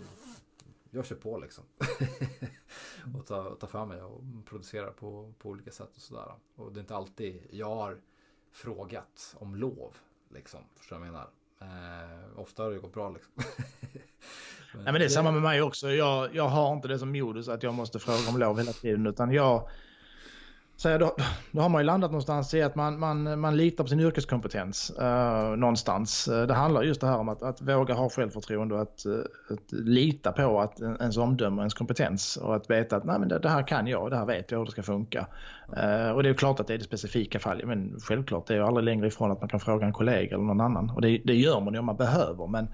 jag kör på liksom. och tar, tar för mig och producerar på, på olika sätt och sådär. Och det är inte alltid jag har frågat om lov. Liksom, förstår jag menar. Eh, ofta har det gått bra liksom. men, Nej, men det är samma med mig också. Jag, jag har inte det som modus att jag måste fråga om lov hela tiden. Utan jag, säga, då, då har man ju landat någonstans i att man, man, man litar på sin yrkeskompetens uh, någonstans. Eh, det handlar just det här om att, att våga ha självförtroende och att, uh, att lita på att ens omdöme och ens kompetens och att veta att Nej, men det, det, här kan jag, det här vet jag hur det ska funka. och det är klart att det är det specifika fallet, men självklart det är ju aldrig längre ifrån att man kan fråga en kollega eller någon annan och det, det gör man ju om man behöver. Men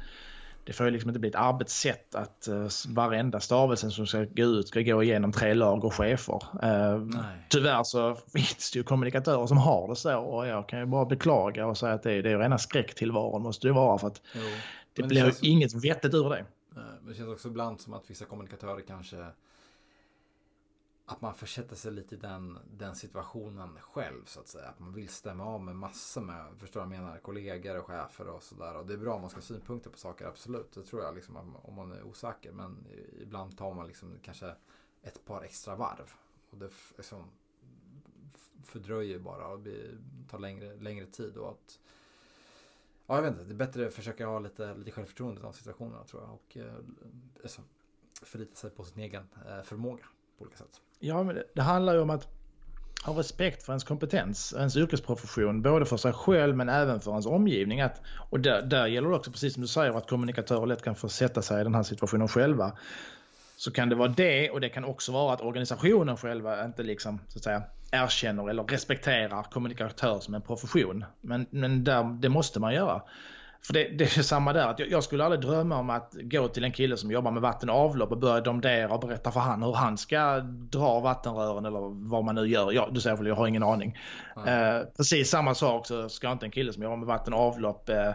det får ju liksom inte bli ett arbetssätt att uh, varenda stavelse som ska gå ut ska gå igenom tre lag och chefer. Uh, tyvärr så finns det ju kommunikatörer som har det så och jag kan ju bara beklaga och säga att det, det är rena skräcktillvaron måste det vara för att jo, det blir det ju inget vettigt ur det. Det känns också ibland som att vissa kommunikatörer kanske att man försätter sig lite i den, den situationen själv så att säga. Att man vill stämma av med massor med, förstår jag menar, kollegor och chefer och sådär. Och det är bra om man ska ha synpunkter på saker, absolut. Det tror jag liksom om man är osäker. Men ibland tar man liksom kanske ett par extra varv. Och det liksom fördröjer bara och tar längre, längre tid. Och att, ja, jag vet inte, det är bättre att försöka ha lite, lite självförtroende i de situationerna tror jag. Och eh, alltså, förlita sig på sin egen eh, förmåga på olika sätt. Ja, men det, det handlar ju om att ha respekt för ens kompetens, ens yrkesprofession, både för sig själv men även för ens omgivning. Att, och där, där gäller det också, precis som du säger, att kommunikatörer lätt kan få sätta sig i den här situationen själva. Så kan det vara det och det kan också vara att organisationen själva inte liksom, så att säga, erkänner eller respekterar kommunikatör som en profession. Men, men där, det måste man göra. För det, det, är samma där, att jag, jag, skulle aldrig drömma om att gå till en kille som jobbar med vatten och avlopp och börja domdera och berätta för han hur han ska dra vattenrören eller vad man nu gör. Jag, du säger väl, jag har ingen aning. Mm. Eh, precis samma sak så ska inte en kille som jobbar med vatten och avlopp, eh,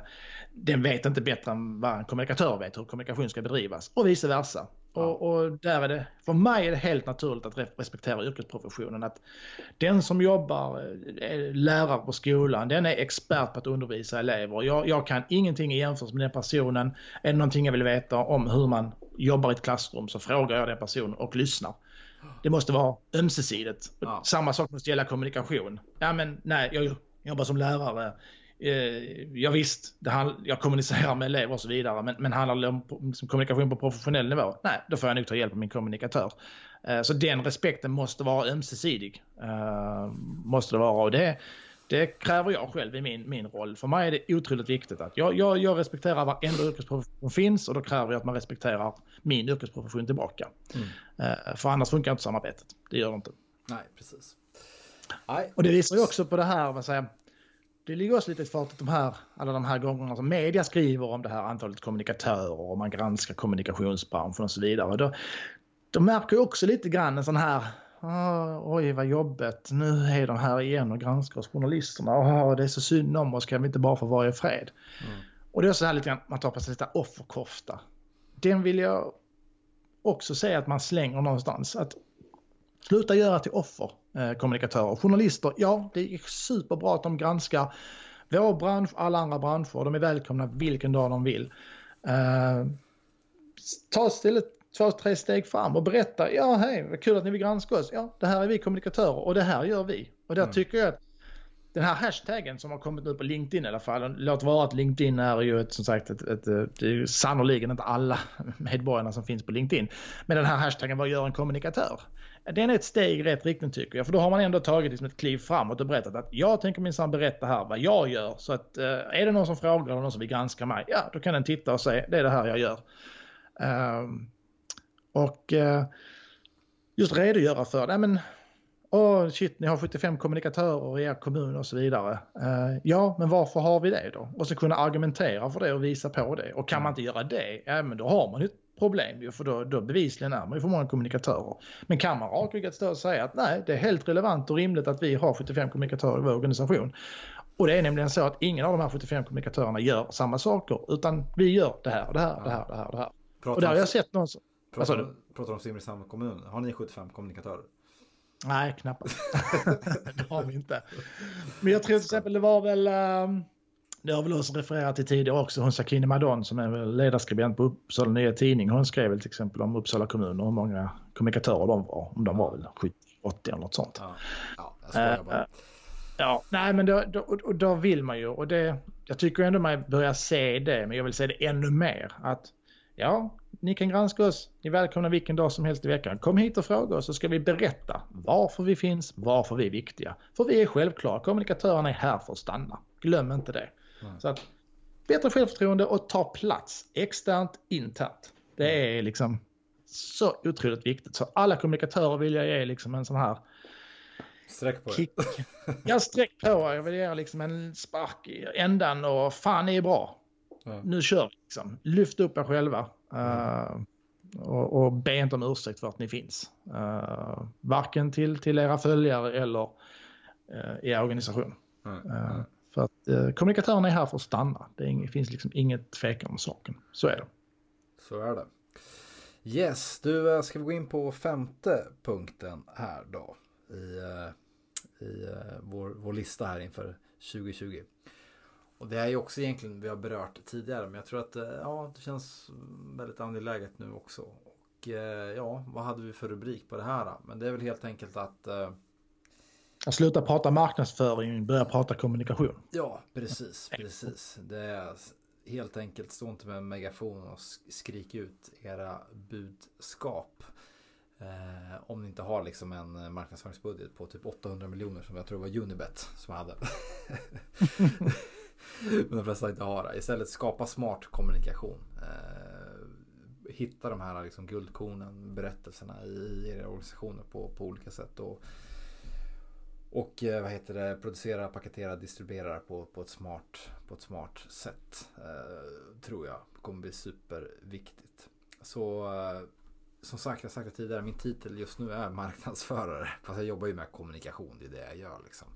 den vet inte bättre än vad en kommunikatör vet hur kommunikation ska bedrivas och vice versa. Och, och, där är det, för mig är det helt naturligt att respektera yrkesprofessionen. Att den som jobbar, är eh, lärare på skolan, den är expert på att undervisa elever. Jag, jag kan ingenting i jämförelse med den personen. Är det någonting jag vill veta om hur man jobbar i ett klassrum så frågar jag den personen och lyssnar. Det måste vara ömsesidigt. Ja. Samma sak måste gälla kommunikation. Ja men nej, jag jobbar som lärare eh, ja, visst, det jag kommunicerar med elever och så vidare, men, men handlar det om liksom, kommunikation på professionell nivå? Nej, då får jag nog ta hjälp av min kommunikatör. Eh, så den respekten måste vara ömsesidig. Eh, måste det vara. Och det, det kräver jag själv i min, min roll. För mig är det otroligt viktigt att jag, jag, jag respekterar varenda yrkesprofession som finns och då kräver jag att man respekterar min yrkesprofession tillbaka. Mm. Eh, för annars funkar inte samarbetet. Det gör det inte. Nej, precis. Nej. Och det visar ju också på det här, vad säger, det ligger också lite i fatet de här, alla de här gångerna som media skriver om det här antalet kommunikatörer och man granskar kommunikationsbranschen och så vidare. Då, då märker jag också lite grann en sån här Oh, oj vad jobbigt, nu är de här igen och granskar oss journalisterna. Oh, det är så synd om oss, kan vi inte bara få vara i fred? Mm. Och det är så här lite grann, man tar på sig lite offerkofta. Den vill jag också säga att man slänger någonstans. Att sluta göra till offer Eh, kommunikatörer. Journalister, ja det är superbra att de granskar vår bransch, alla andra branscher. De är välkomna vilken dag de vill. Uh, ta istället två, tre steg fram och berätta. Ja, hej, vad kul att ni vill granska oss. Ja, det här är vi kommunikatörer och det här gör vi. Och där mm. tycker jag att den här hashtaggen som har kommit nu på LinkedIn i alla fall. Låt vara att LinkedIn är ju ett, som sagt ett, ett, det är ju sannoliken inte alla medborgarna som finns på LinkedIn. Men den här hashtaggen, vad gör en kommunikatör? Den är ett steg i rätt riktning tycker jag. För då har man ändå tagit liksom ett kliv framåt och berättat att jag tänker minsann berätta här vad jag gör. Så att eh, är det någon som frågar eller någon som vill granska mig, ja då kan den titta och säga det är det här jag gör. Um, och uh, just redogöra för, nej men Åh, shit, ni har 75 kommunikatörer i er kommun och så vidare. Uh, ja, men varför har vi det då? Och så kunna argumentera för det och visa på det. Och kan man inte göra det, ja men då har man ett problem ju, för då, då bevisligen är man ju för många kommunikatörer. Men kan man rakryggat stå och säga att nej, det är helt relevant och rimligt att vi har 75 kommunikatörer i vår organisation. Och det är nämligen så att ingen av de här 75 kommunikatörerna gör samma saker, utan vi gör det här, det här, det här, det här, det här. Pratar och där har jag sett någon som... Pratar, pratar om Simrishamns kommun, har ni 75 kommunikatörer? Nej, knappast. det har vi inte. Men jag tror till exempel det var väl... Um, det har väl också refererat till tidigare också, hon Sakine Madon som är ledarskribent på Uppsala Nya Tidning. Hon skrev väl till exempel om Uppsala kommun och hur många kommunikatörer de var. Om de var väl 70, 80 eller något sånt. Ja, ja jag skojar bara. Uh, ja, nej men då, då, då, vill man ju och det, jag tycker ändå man börjar se det, men jag vill se det ännu mer. Att ja, ni kan granska oss, ni är välkomna vilken dag som helst i veckan. Kom hit och fråga oss så ska vi berätta varför vi finns, varför vi är viktiga. För vi är självklara, kommunikatörerna är här för att stanna. Glöm inte det. Mm. Så att bättre självförtroende och ta plats externt, internt. Det är liksom så otroligt viktigt. Så alla kommunikatörer vill jag ge liksom en sån här Sträck på kick. Ja, sträck på. Jag vill ge liksom en spark i ändan och fan, ni är bra. Ja. nu kör vi. Liksom. Lyft upp er själva. Uh, och, och be inte om ursäkt för att ni finns. Uh, varken till, till era följare eller uh, i er organisation. Uh, för att uh, kommunikatörerna är här för att stanna. Det är, finns liksom inget tvekan om saken. Så är det. Så är det. Yes, du ska vi gå in på femte punkten här då. I, i vår, vår lista här inför 2020. Och det är ju också egentligen vi har berört tidigare men jag tror att ja, det känns väldigt angeläget nu också. Och ja, vad hade vi för rubrik på det här? Men det är väl helt enkelt att att sluta prata marknadsföring, börja prata kommunikation. Ja, precis, precis. Det är helt enkelt stå inte med megafon och skrik ut era budskap. Eh, om ni inte har liksom en marknadsföringsbudget på typ 800 miljoner som jag tror var Unibet som hade. Men de flesta inte har det. Istället skapa smart kommunikation. Eh, hitta de här liksom guldkornen, berättelserna i era organisationer på, på olika sätt. Och och eh, vad heter det, producera, paketera, distribuera på, på, ett, smart, på ett smart sätt. Eh, tror jag kommer bli superviktigt. Så eh, som sagt, jag sagt det tidigare, min titel just nu är marknadsförare. Fast jag jobbar ju med kommunikation, det är det jag gör liksom.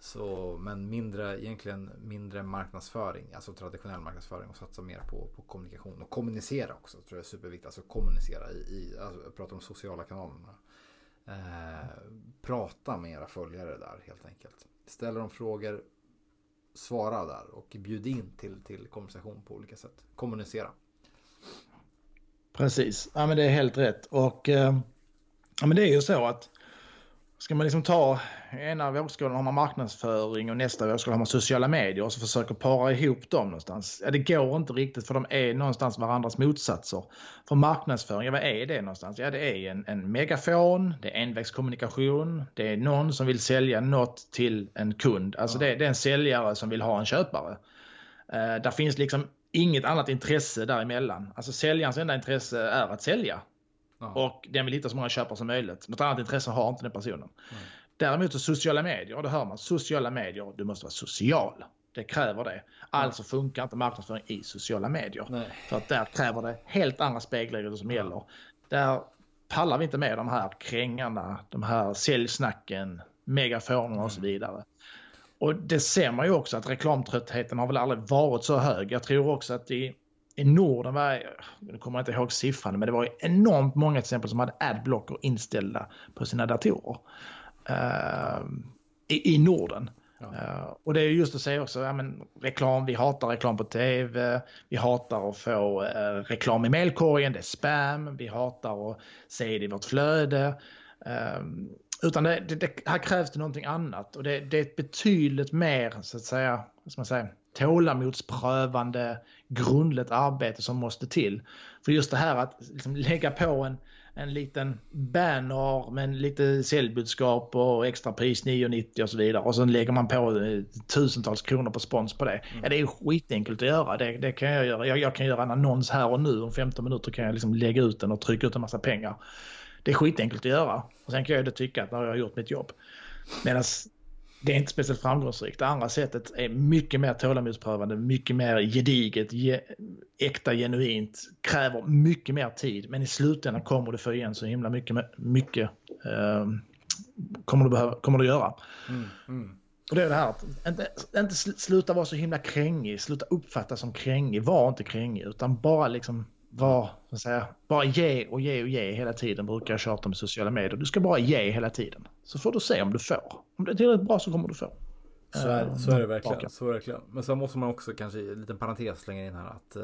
Så, men mindre, egentligen mindre marknadsföring, alltså traditionell marknadsföring och satsa mer på, på kommunikation och kommunicera också. tror jag är superviktigt, alltså kommunicera i, i alltså, jag pratar om sociala kanalerna. Eh, prata med era följare där helt enkelt. Ställer de frågor, svara där och bjud in till, till konversation på olika sätt. Kommunicera. Precis, ja men det är helt rätt. Och eh, ja, men det är ju så att ska man liksom ta ena vågskålen har man marknadsföring och nästa vågskål har man sociala medier och så försöker para ihop dem någonstans. Ja, det går inte riktigt för de är någonstans varandras motsatser. För marknadsföring, ja, vad är det någonstans? Ja, det är en, en megafon, det är envägskommunikation, det är någon som vill sälja något till en kund. Alltså det, det, är en säljare som vill ha en köpare. Uh, där finns liksom inget annat intresse däremellan. Alltså säljarens enda intresse är att sälja. Ja. Och den vill hitta så många köpare som möjligt. Något annat intresse har inte den personen. Mm. Däremot så sociala medier, då hör man sociala medier, du måste vara social. Det kräver det. Alltså funkar inte marknadsföring i sociala medier. Nej. För att där kräver det helt andra spelregler som gäller. Där pallar vi inte med de här krängarna, de här säljsnacken, megafonerna och så mm. vidare. Och det ser man ju också att reklamtröttheten har väl aldrig varit så hög. Jag tror också att i i Norden var, nu kommer jag inte ihåg siffran, men det var enormt många exempel som hade adblocker inställda på sina datorer. Uh, i, i, Norden. Ja. Uh, och det är just att säga också, ja, men, reklam, vi hatar reklam på tv, vi hatar att få uh, reklam i mailkorgen, det är spam, vi hatar att se det i vårt flöde. Ehm, utan det, det, det, här krävs det någonting annat och det, det är ett betydligt mer, så att säga, vad man säga, tålamodsprövande, grundligt arbete som måste till. För just det här att liksom lägga på en, en liten banner med lite säljbudskap och extra pris 9,90 och så vidare. Och sen lägger man på eh, tusentals kronor på spons på det. Mm. Ja, det är skitenkelt att göra. Det, det kan jag göra. Jag, jag, kan göra en annons här och nu. Om 15 minuter kan jag liksom lägga ut den och trycka ut en massa pengar. Det är skitenkelt att göra. Och sen kan jag ju tycka att jag har gjort mitt jobb. Medan det är inte speciellt framgångsrikt. Det andra sättet är mycket mer tålamodsprövande, mycket mer gediget, ge, äkta, genuint, kräver mycket mer tid. Men i slutändan kommer du få igen så himla mycket, mycket eh, kommer, du behöva, kommer du göra. Mm, mm. Och det är det här att inte, inte sluta vara så himla krängig, sluta uppfatta som krängig, var inte krängig utan bara liksom var, så säga, bara ge och ge och ge hela tiden brukar jag tjata med sociala medier. Du ska bara ge hela tiden. Så får du se om du får. Om det är tillräckligt bra så kommer du få. Så är, så är det verkligen. Så är det verkligen. Men så måste man också kanske, en liten parentes slänga in här att eh,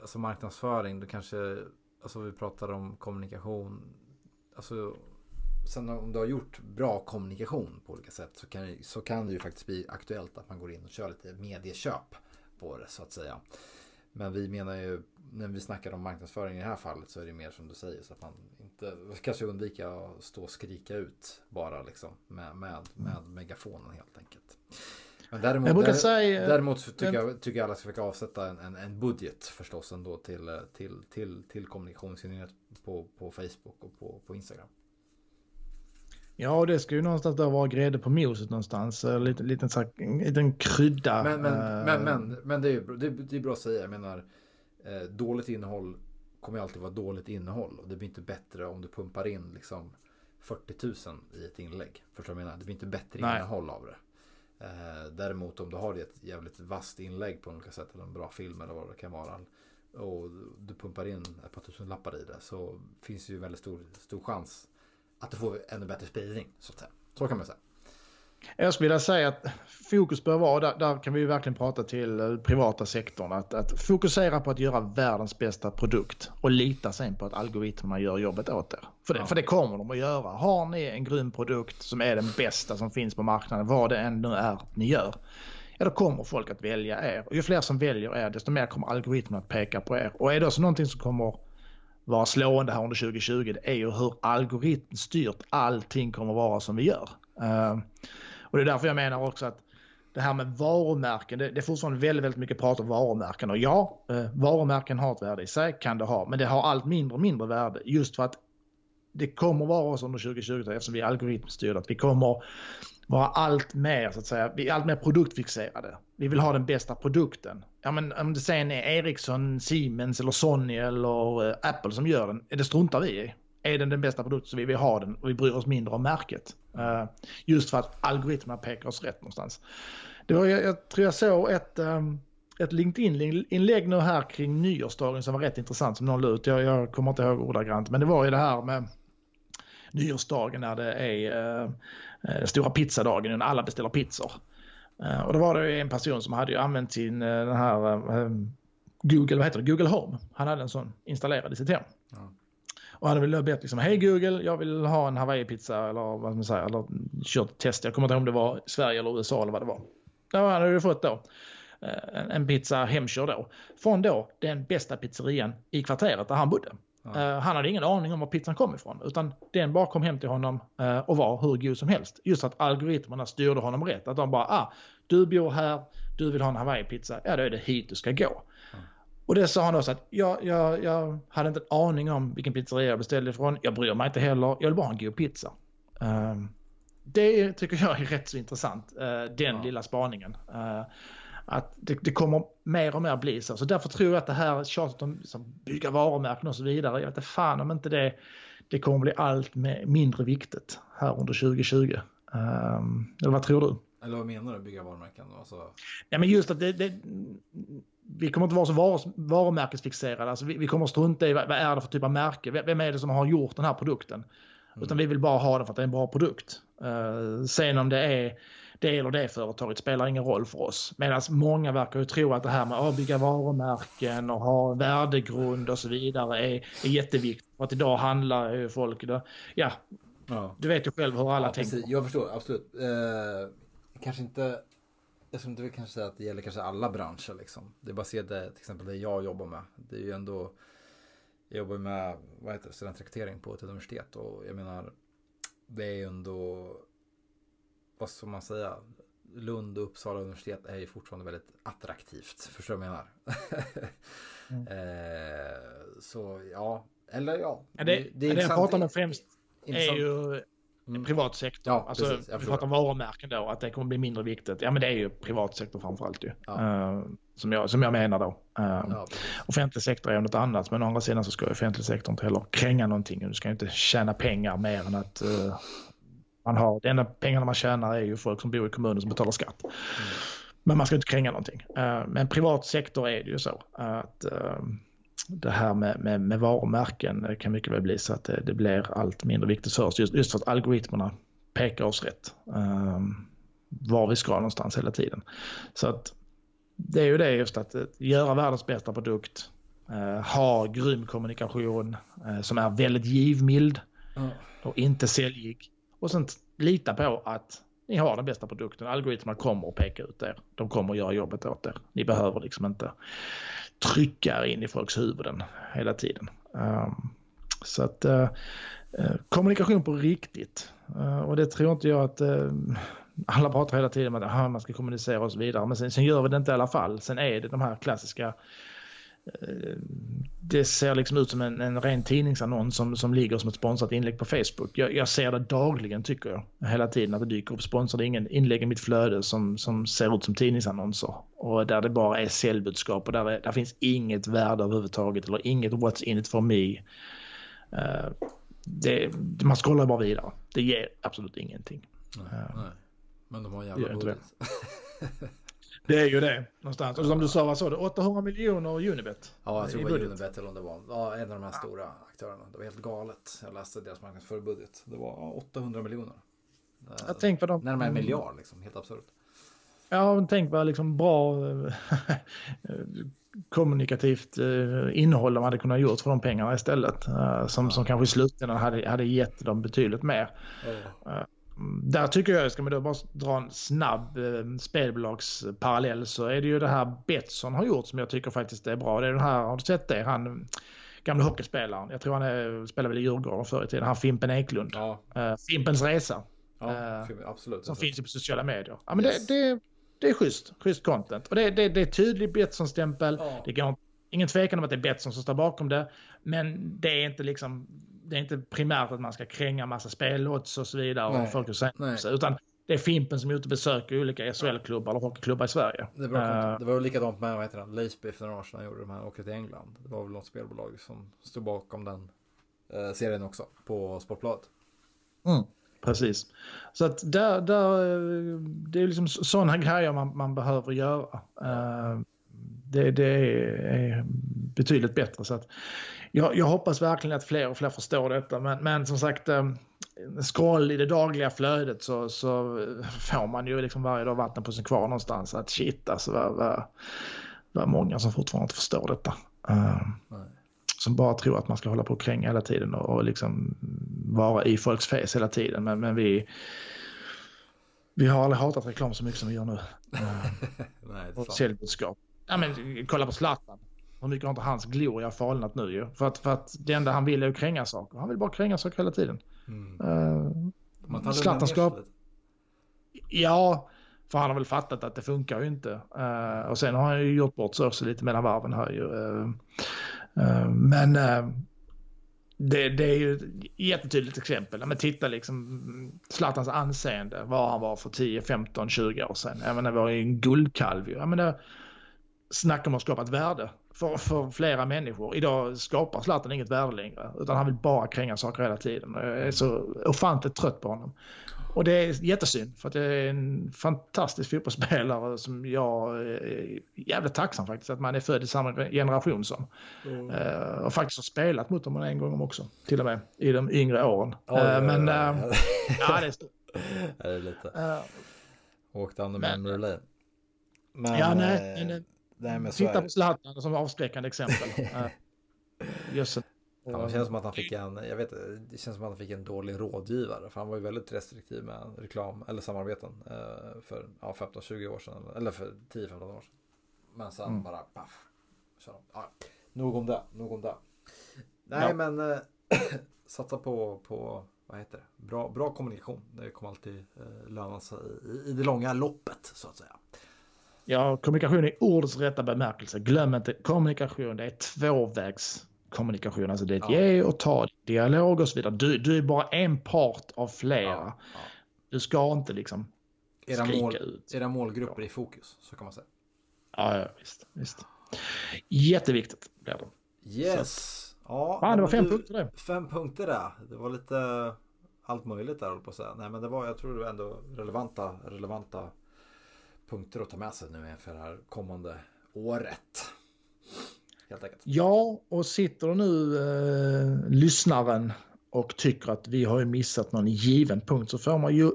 alltså marknadsföring, det kanske, alltså vi pratar om kommunikation, alltså sen om du har gjort bra kommunikation på olika sätt så kan, så kan det ju faktiskt bli aktuellt att man går in och kör lite medieköp på det så att säga. Men vi menar ju, när vi snackar om marknadsföring i det här fallet så är det mer som du säger så att man inte, kanske undvika att stå och skrika ut bara liksom med, med, med megafonen helt enkelt. Men däremot, jag där, säga, däremot tycker, jag, tycker jag alla ska försöka avsätta en, en, en, budget förstås ändå till, till, till, till kommunikationsenhet på, på Facebook och på, på Instagram. Ja, och det ska ju någonstans då vara grädde på moset någonstans. En liten, liten, så här, en liten krydda. Men, men, uh... men, men, men det, är, det, det är bra att säga. Jag menar, eh, dåligt innehåll kommer alltid vara dåligt innehåll. Och det blir inte bättre om du pumpar in liksom 40 000 i ett inlägg. Förstår du vad jag menar? Det blir inte bättre Nej. innehåll av det. Eh, däremot om du har ett jävligt vasst inlägg på olika sätt. Eller en bra film eller vad det kan vara. Och du pumpar in ett par tusen lappar i det. Så finns det ju väldigt stor, stor chans att du får ännu bättre spridning. Så, att säga. så kan man säga. Jag skulle vilja säga att fokus bör vara, där, där kan vi verkligen prata till eh, privata sektorn, att, att, fokusera på att göra världens bästa produkt och lita sen på att algoritmerna gör jobbet åt er. För det, ja. för det kommer de att göra. Har ni en grym produkt som är den bästa som finns på marknaden, vad det än nu är ni gör, ja då kommer folk att välja er. Och ju fler som väljer er, desto mer kommer algoritmerna att peka på er. Och är det också någonting som kommer vara slående här under 2020, det är ju hur algoritmstyrt allting kommer vara som vi gör. Uh, och det är därför jag menar också att det här med varumärken, det, det är fortfarande väldigt, väldigt mycket prat om varumärken. Och ja, eh, varumärken har ett värde i sig, kan det ha, men det har allt mindre och mindre värde just för att det kommer vara så under 2020 eftersom vi är algoritmstyrda. Att vi kommer vara allt mer, så att säga, vi är allt mer produktfixerade. Vi vill ha den bästa produkten. Ja, men om det sen är Ericsson, Siemens eller Sony eller eh, Apple som gör den, det struntar vi i är den den bästa produkten så vill vi ha den och vi bryr oss mindre om märket. Eh, just för att algoritmerna pekar oss rätt någonstans. Det var, jag, jag tror jag såg ett, eh, ett LinkedIn-inlägg nu här kring nyårsdagen som var rätt intressant som någon la ut. Jag, jag kommer inte ihåg ordagrant men det var ju det här med nyårsdagen när det är uh, uh, stora pizzadagen när alla beställer pizzor. Uh, och då var det en person som hade ju använt sin den här Google, vad heter det, Google Home. Han hade en sån installerad i sitt hem. Ja. Och hade väl bett liksom, hej Google, jag vill ha en Hawaii-pizza eller vad man säger, eller kört test. Jag kommer inte ihåg om det var Sverige eller USA eller vad det var. Ja, han hade ju fått då eh, en pizza hemkörd då. Från då den bästa pizzerian i kvarteret där han bodde. Ja. Uh, han hade ingen aning om var pizzan kom ifrån utan den bara kom hem till honom uh, och var hur god som helst. Just att algoritmerna styrde honom rätt. Att de bara, ah, du bor här, du vill ha en Hawaii-pizza, ja då är det hit du ska gå. Och det sa han också att jag, jag, jag hade inte en aning om vilken pizzeria jag beställde ifrån. Jag bryr mig inte heller. Jag vill bara ha en god pizza. Um, det tycker jag är rätt så intressant, uh, den ja. lilla spaningen. Uh, att det, det, kommer mer och mer bli så. Så därför tror jag att det här tjatet om liksom, bygga varumärken och så vidare, jag vet inte fan om inte det, det kommer bli allt mindre viktigt här under 2020. Um, ehm, eller vad tror du? Eller vad menar du, bygga varumärken? Alltså... Ja, men just att det, det vi kommer inte vara så var, varumärkesfixerade. Alltså vi, vi kommer strunta i vad, vad, är det för typ av märke. Vem är det som har gjort den här produkten? Mm. Utan vi vill bara ha den för att det är en bra produkt. Uh, sen om det är det eller det företaget spelar ingen roll för oss. Medan många verkar ju tro att det här med att bygga varumärken och ha värdegrund och så vidare är, är jätteviktigt. För att idag handlar ju folk, då, ja, ja, du vet ju själv hur alla ja, tänker. Precis. Jag förstår, absolut. Eh, kanske inte jag skulle inte kanske säga att det gäller kanske alla branscher liksom. Det är bara att se det, till exempel det jag jobbar med. Det är ju ändå, jag jobbar med vad heter det, studentrekrytering på ett universitet och jag menar, det är ju ändå, vad ska man säga, Lund och Uppsala universitet är ju fortfarande väldigt attraktivt. Förstår du vad jag menar? mm. eh, så ja, eller ja. ja det, det, det, det jag pratar om främst är ju mm. privat sektor. Ja, alltså, precis, vi pratar om varumärken då, att det kommer bli mindre viktigt. Ja, men det är ju privat sektor framförallt ju. Ja. Uh, som, jag, som jag menar då. Uh, ja, offentlig sektor är något annat, men å andra sidan så ska offentlig sektor inte heller kränga någonting. Du ska inte tjäna pengar mer än att uh, man har, det enda pengarna man tjänar är ju folk som bor i kommunen som betalar skatt. Mm. Men man ska inte kränga någonting. men privat sektor är det ju så att det här med, med, med varumärken kan mycket väl bli så att det, det blir allt mindre viktigt för oss. Just, just för att algoritmerna pekar oss rätt. Um, var vi ska någonstans hela tiden. Så att det är ju det just att göra världens bästa produkt, ha grym kommunikation som är väldigt givmild och inte säljig. Och sen lita på att ni har den bästa produkten. Algoritmerna kommer att peka ut er. De kommer att göra jobbet åt er. Ni behöver liksom inte tryckare in i folks huvuden hela tiden. Um, så att uh, kommunikation på riktigt. Uh, och det tror inte jag att uh, alla pratar hela tiden om att man ska kommunicera och så vidare. Men sen, sen, gör vi det inte i alla fall. Sen är det de här klassiska det ser liksom ut som en, en ren tidningsannons som, som ligger som ett sponsrat inlägg på Facebook. Jag, jag, ser det dagligen tycker jag. Hela tiden att det dyker upp sponsrade inlägg i mitt flöde som, som ser ut som tidningsannonser. Och där det bara är säljbudskap och där, det, där finns inget värde överhuvudtaget eller inget what's in it for me. Uh, det, man scrollar bara vidare. Det ger absolut ingenting. Nej, uh, nej. Men de har jävla budget. Det är ju det någonstans. Och som du sa, vad sa du? 800 miljoner Unibet? Ja, jag tror det var Unibet eller om det var ja, en av de här stora aktörerna. Det var helt galet. Jag läste deras marknadsförbudget. Det var 800 miljoner. Jag tänk vad de... Närmare en miljard liksom. Helt absurt. Ja, tänk vad liksom bra kommunikativt eh, innehåll de hade kunnat gjort för de pengarna istället. Eh, som, som kanske i slutändan hade, hade gett dem betydligt mer. Ja där tycker jag, ska man då bara dra en snabb eh, spelbolagsparallell så är det ju det här Betsson har gjort som jag tycker faktiskt är bra. Det är den här, har du sett det? Han gamla hockeyspelaren. Jag tror han är, spelade väl i Djurgården förr i tiden. Han Fimpen Eklund. Ja. Uh, Fimpens Resa. Ja, uh, absolut. Som finns ju på sociala medier. Ja, men yes. det, det, det är schysst. Schysst content. Och det, det, det är tydlig Betsson-stämpel. Ja. Det går ingen tvekan om att det är Betsson som står bakom det. Men det är inte liksom det är inte primärt att man ska kränga massa spelodds och så vidare. Nej. Och folk sig, utan det är Fimpen som är ute och besöker olika SHL-klubbar eller hockeyklubbar i Sverige. Det, bra uh, det var likadant med vad heter han, Leisby för några år sedan gjorde de här åkte till England. Det var väl något spelbolag som stod bakom den uh, serien också på Sportbladet. Mm, precis. Så att där, där, det är liksom sådana grejer man, man behöver göra. Uh, det, det är betydligt bättre. Så att jag, jag, hoppas verkligen att fler och fler förstår detta. Men, men som sagt, eh, scroll i det dagliga flödet så, så får man ju liksom varje dag vatten på sin kvar någonstans. Att shit alltså, vad, vad, vad många som fortfarande inte förstår detta. Uh, som bara tror att man ska hålla på och kränga hela tiden och, och liksom vara i folks face hela tiden. Men, men vi, vi har aldrig hatat reklam så mycket som vi gör nu. Uh, Nej, och säljbudskap. Ja, men, kolla på Zlatan. Hur mycket har inte hans gloria falnat nu ju? För att, för att det enda han vill är att kränga saker. Han vill bara kränga saker hela tiden. Mm. Uh, Zlatan ska... Ja, för han har väl fattat att det funkar ju inte. Uh, och sen har han ju gjort bort sig lite mellan varven här ju. Uh, uh, men det, det, är ju ett jättetydligt exempel. Men titta liksom Zlatans anseende, vad han var för 10, 15, 20 år sedan. Jag menar, var ju en guldkalv ju. Jag menar, snacka om att skapa ett värde för, för flera människor. Idag skapar Zlatan inget värde längre utan han vill bara kränga saker hela tiden. Jag är så ofantligt trött på honom. Och det är jättesynd för att det är en fantastisk fotbollsspelare som jag är jävligt tacksam faktiskt att man är född i samma generation som. Mm. Uh, och faktiskt har spelat mot honom en gång också, till och med i de yngre åren. Oh, uh, men uh, ja, det är stort. det är lite. Uh, Åkte han med memory lane. Men, ja, nej, nej, Nej, men Titta på Zlatan som avskräckande exempel. Jösses. Ja, det känns som att han fick en, jag vet det känns som att han fick en dålig rådgivare. För han var ju väldigt restriktiv med reklam eller samarbeten eh, för ja, 15-20 år sedan. Eller för 10-15 år sedan. Men sen mm. bara paff. Så, ja, nog om det, nog om det. Nej ja. men äh, satsa på, på vad heter det? Bra, bra kommunikation. Det kommer alltid äh, löna sig i, i det långa loppet så att säga. Ja, kommunikation i ordets rätta bemärkelse. Glöm inte kommunikation, det är tvåvägskommunikation. Alltså det är ett ja. ge och ta, dialog och så vidare. Du, du är bara en part av flera. Ja, ja. Du ska inte liksom era mål, ut. Era målgrupper i fokus, så kan man säga. Ja, ja visst. visst. Jätteviktigt blir det. Yes. Ja, Fan, det var fem du, punkter det. Fem punkter där. Det var lite allt möjligt där, på att säga. Nej, men det var, jag tror det var ändå relevanta, relevanta punkter att ta med sig nu inför det här kommande året. Helt enkelt. Ja, och sitter nu eh, lyssnaren och tycker att vi har missat någon given punkt så får man ju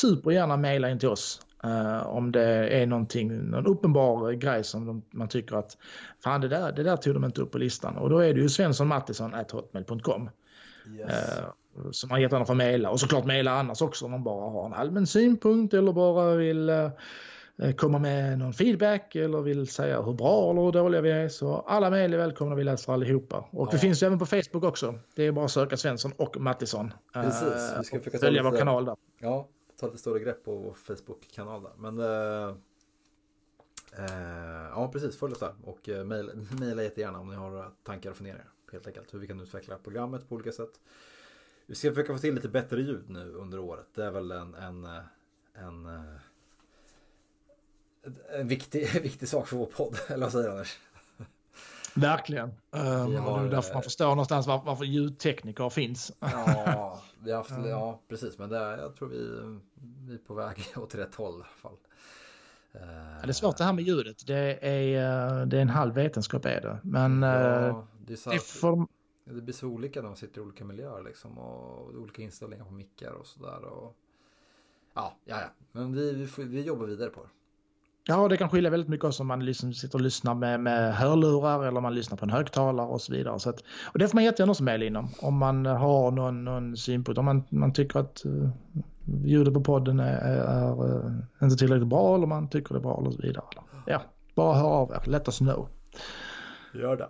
supergärna mejla in till oss. Uh, om det är någonting, någon uppenbar grej som de, man tycker att fan det där, det där tog de inte upp på listan. Och då är det ju svenssonmattisson.hotmail.com. Yes. Uh, som man jättegärna får mejla och såklart mejla annars också om man bara har en allmän synpunkt eller bara vill uh, komma med någon feedback eller vill säga hur bra eller hur dåliga vi är. Så alla mejl är välkomna, vi läser allihopa. Och ja. vi finns ju även på Facebook också. Det är bara att söka Svensson och Mattisson. Precis, vi ska eh, försöka följa vår kanal där. Ja, ta lite större grepp på vår Facebook-kanal där. Men uh, Eh, ja, precis. Följ oss där och eh, mejla jättegärna om ni har tankar och funderingar. Helt enkelt hur vi kan utveckla programmet på olika sätt. Vi ska försöka få till lite bättre ljud nu under året. Det är väl en, en, en, en, en viktig, viktig sak för vår podd. Eller vad säger du Anders? Verkligen. Um, har, det är därför man förstår någonstans var, varför ljudtekniker finns. ja, vi har haft, ja, precis. Men det, jag tror vi, vi är på väg åt rätt håll i alla fall. Ja, det är svårt det här med ljudet. Det är, det är en halv vetenskap är det. Men ja, eh, det, är så det, får... det blir så olika när man sitter i olika miljöer liksom. Och olika inställningar på mickar och sådär. Och... Ja, ja, ja. Men vi, vi, vi jobbar vidare på det. Ja, det kan skilja väldigt mycket också om man liksom sitter och lyssnar med, med hörlurar eller om man lyssnar på en högtalare och så vidare. Så att, och det får man jättegärna också mejla in om, om man har någon, någon synpunkt. Om man, man tycker att uh, ljudet på podden är, är uh, inte tillräckligt bra eller man tycker det är bra och så vidare. Ja, bara hör av er. Let us know. Gör det.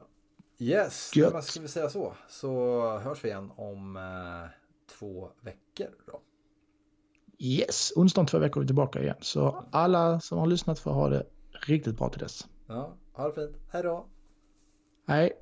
Yes, Gött. men ska vi säga så? Så hörs vi igen om uh, två veckor då. Yes, onsdag om två veckor är vi tillbaka igen. Så alla som har lyssnat får ha det riktigt bra till dess. Ja, ha det fint. Hej då. Hej.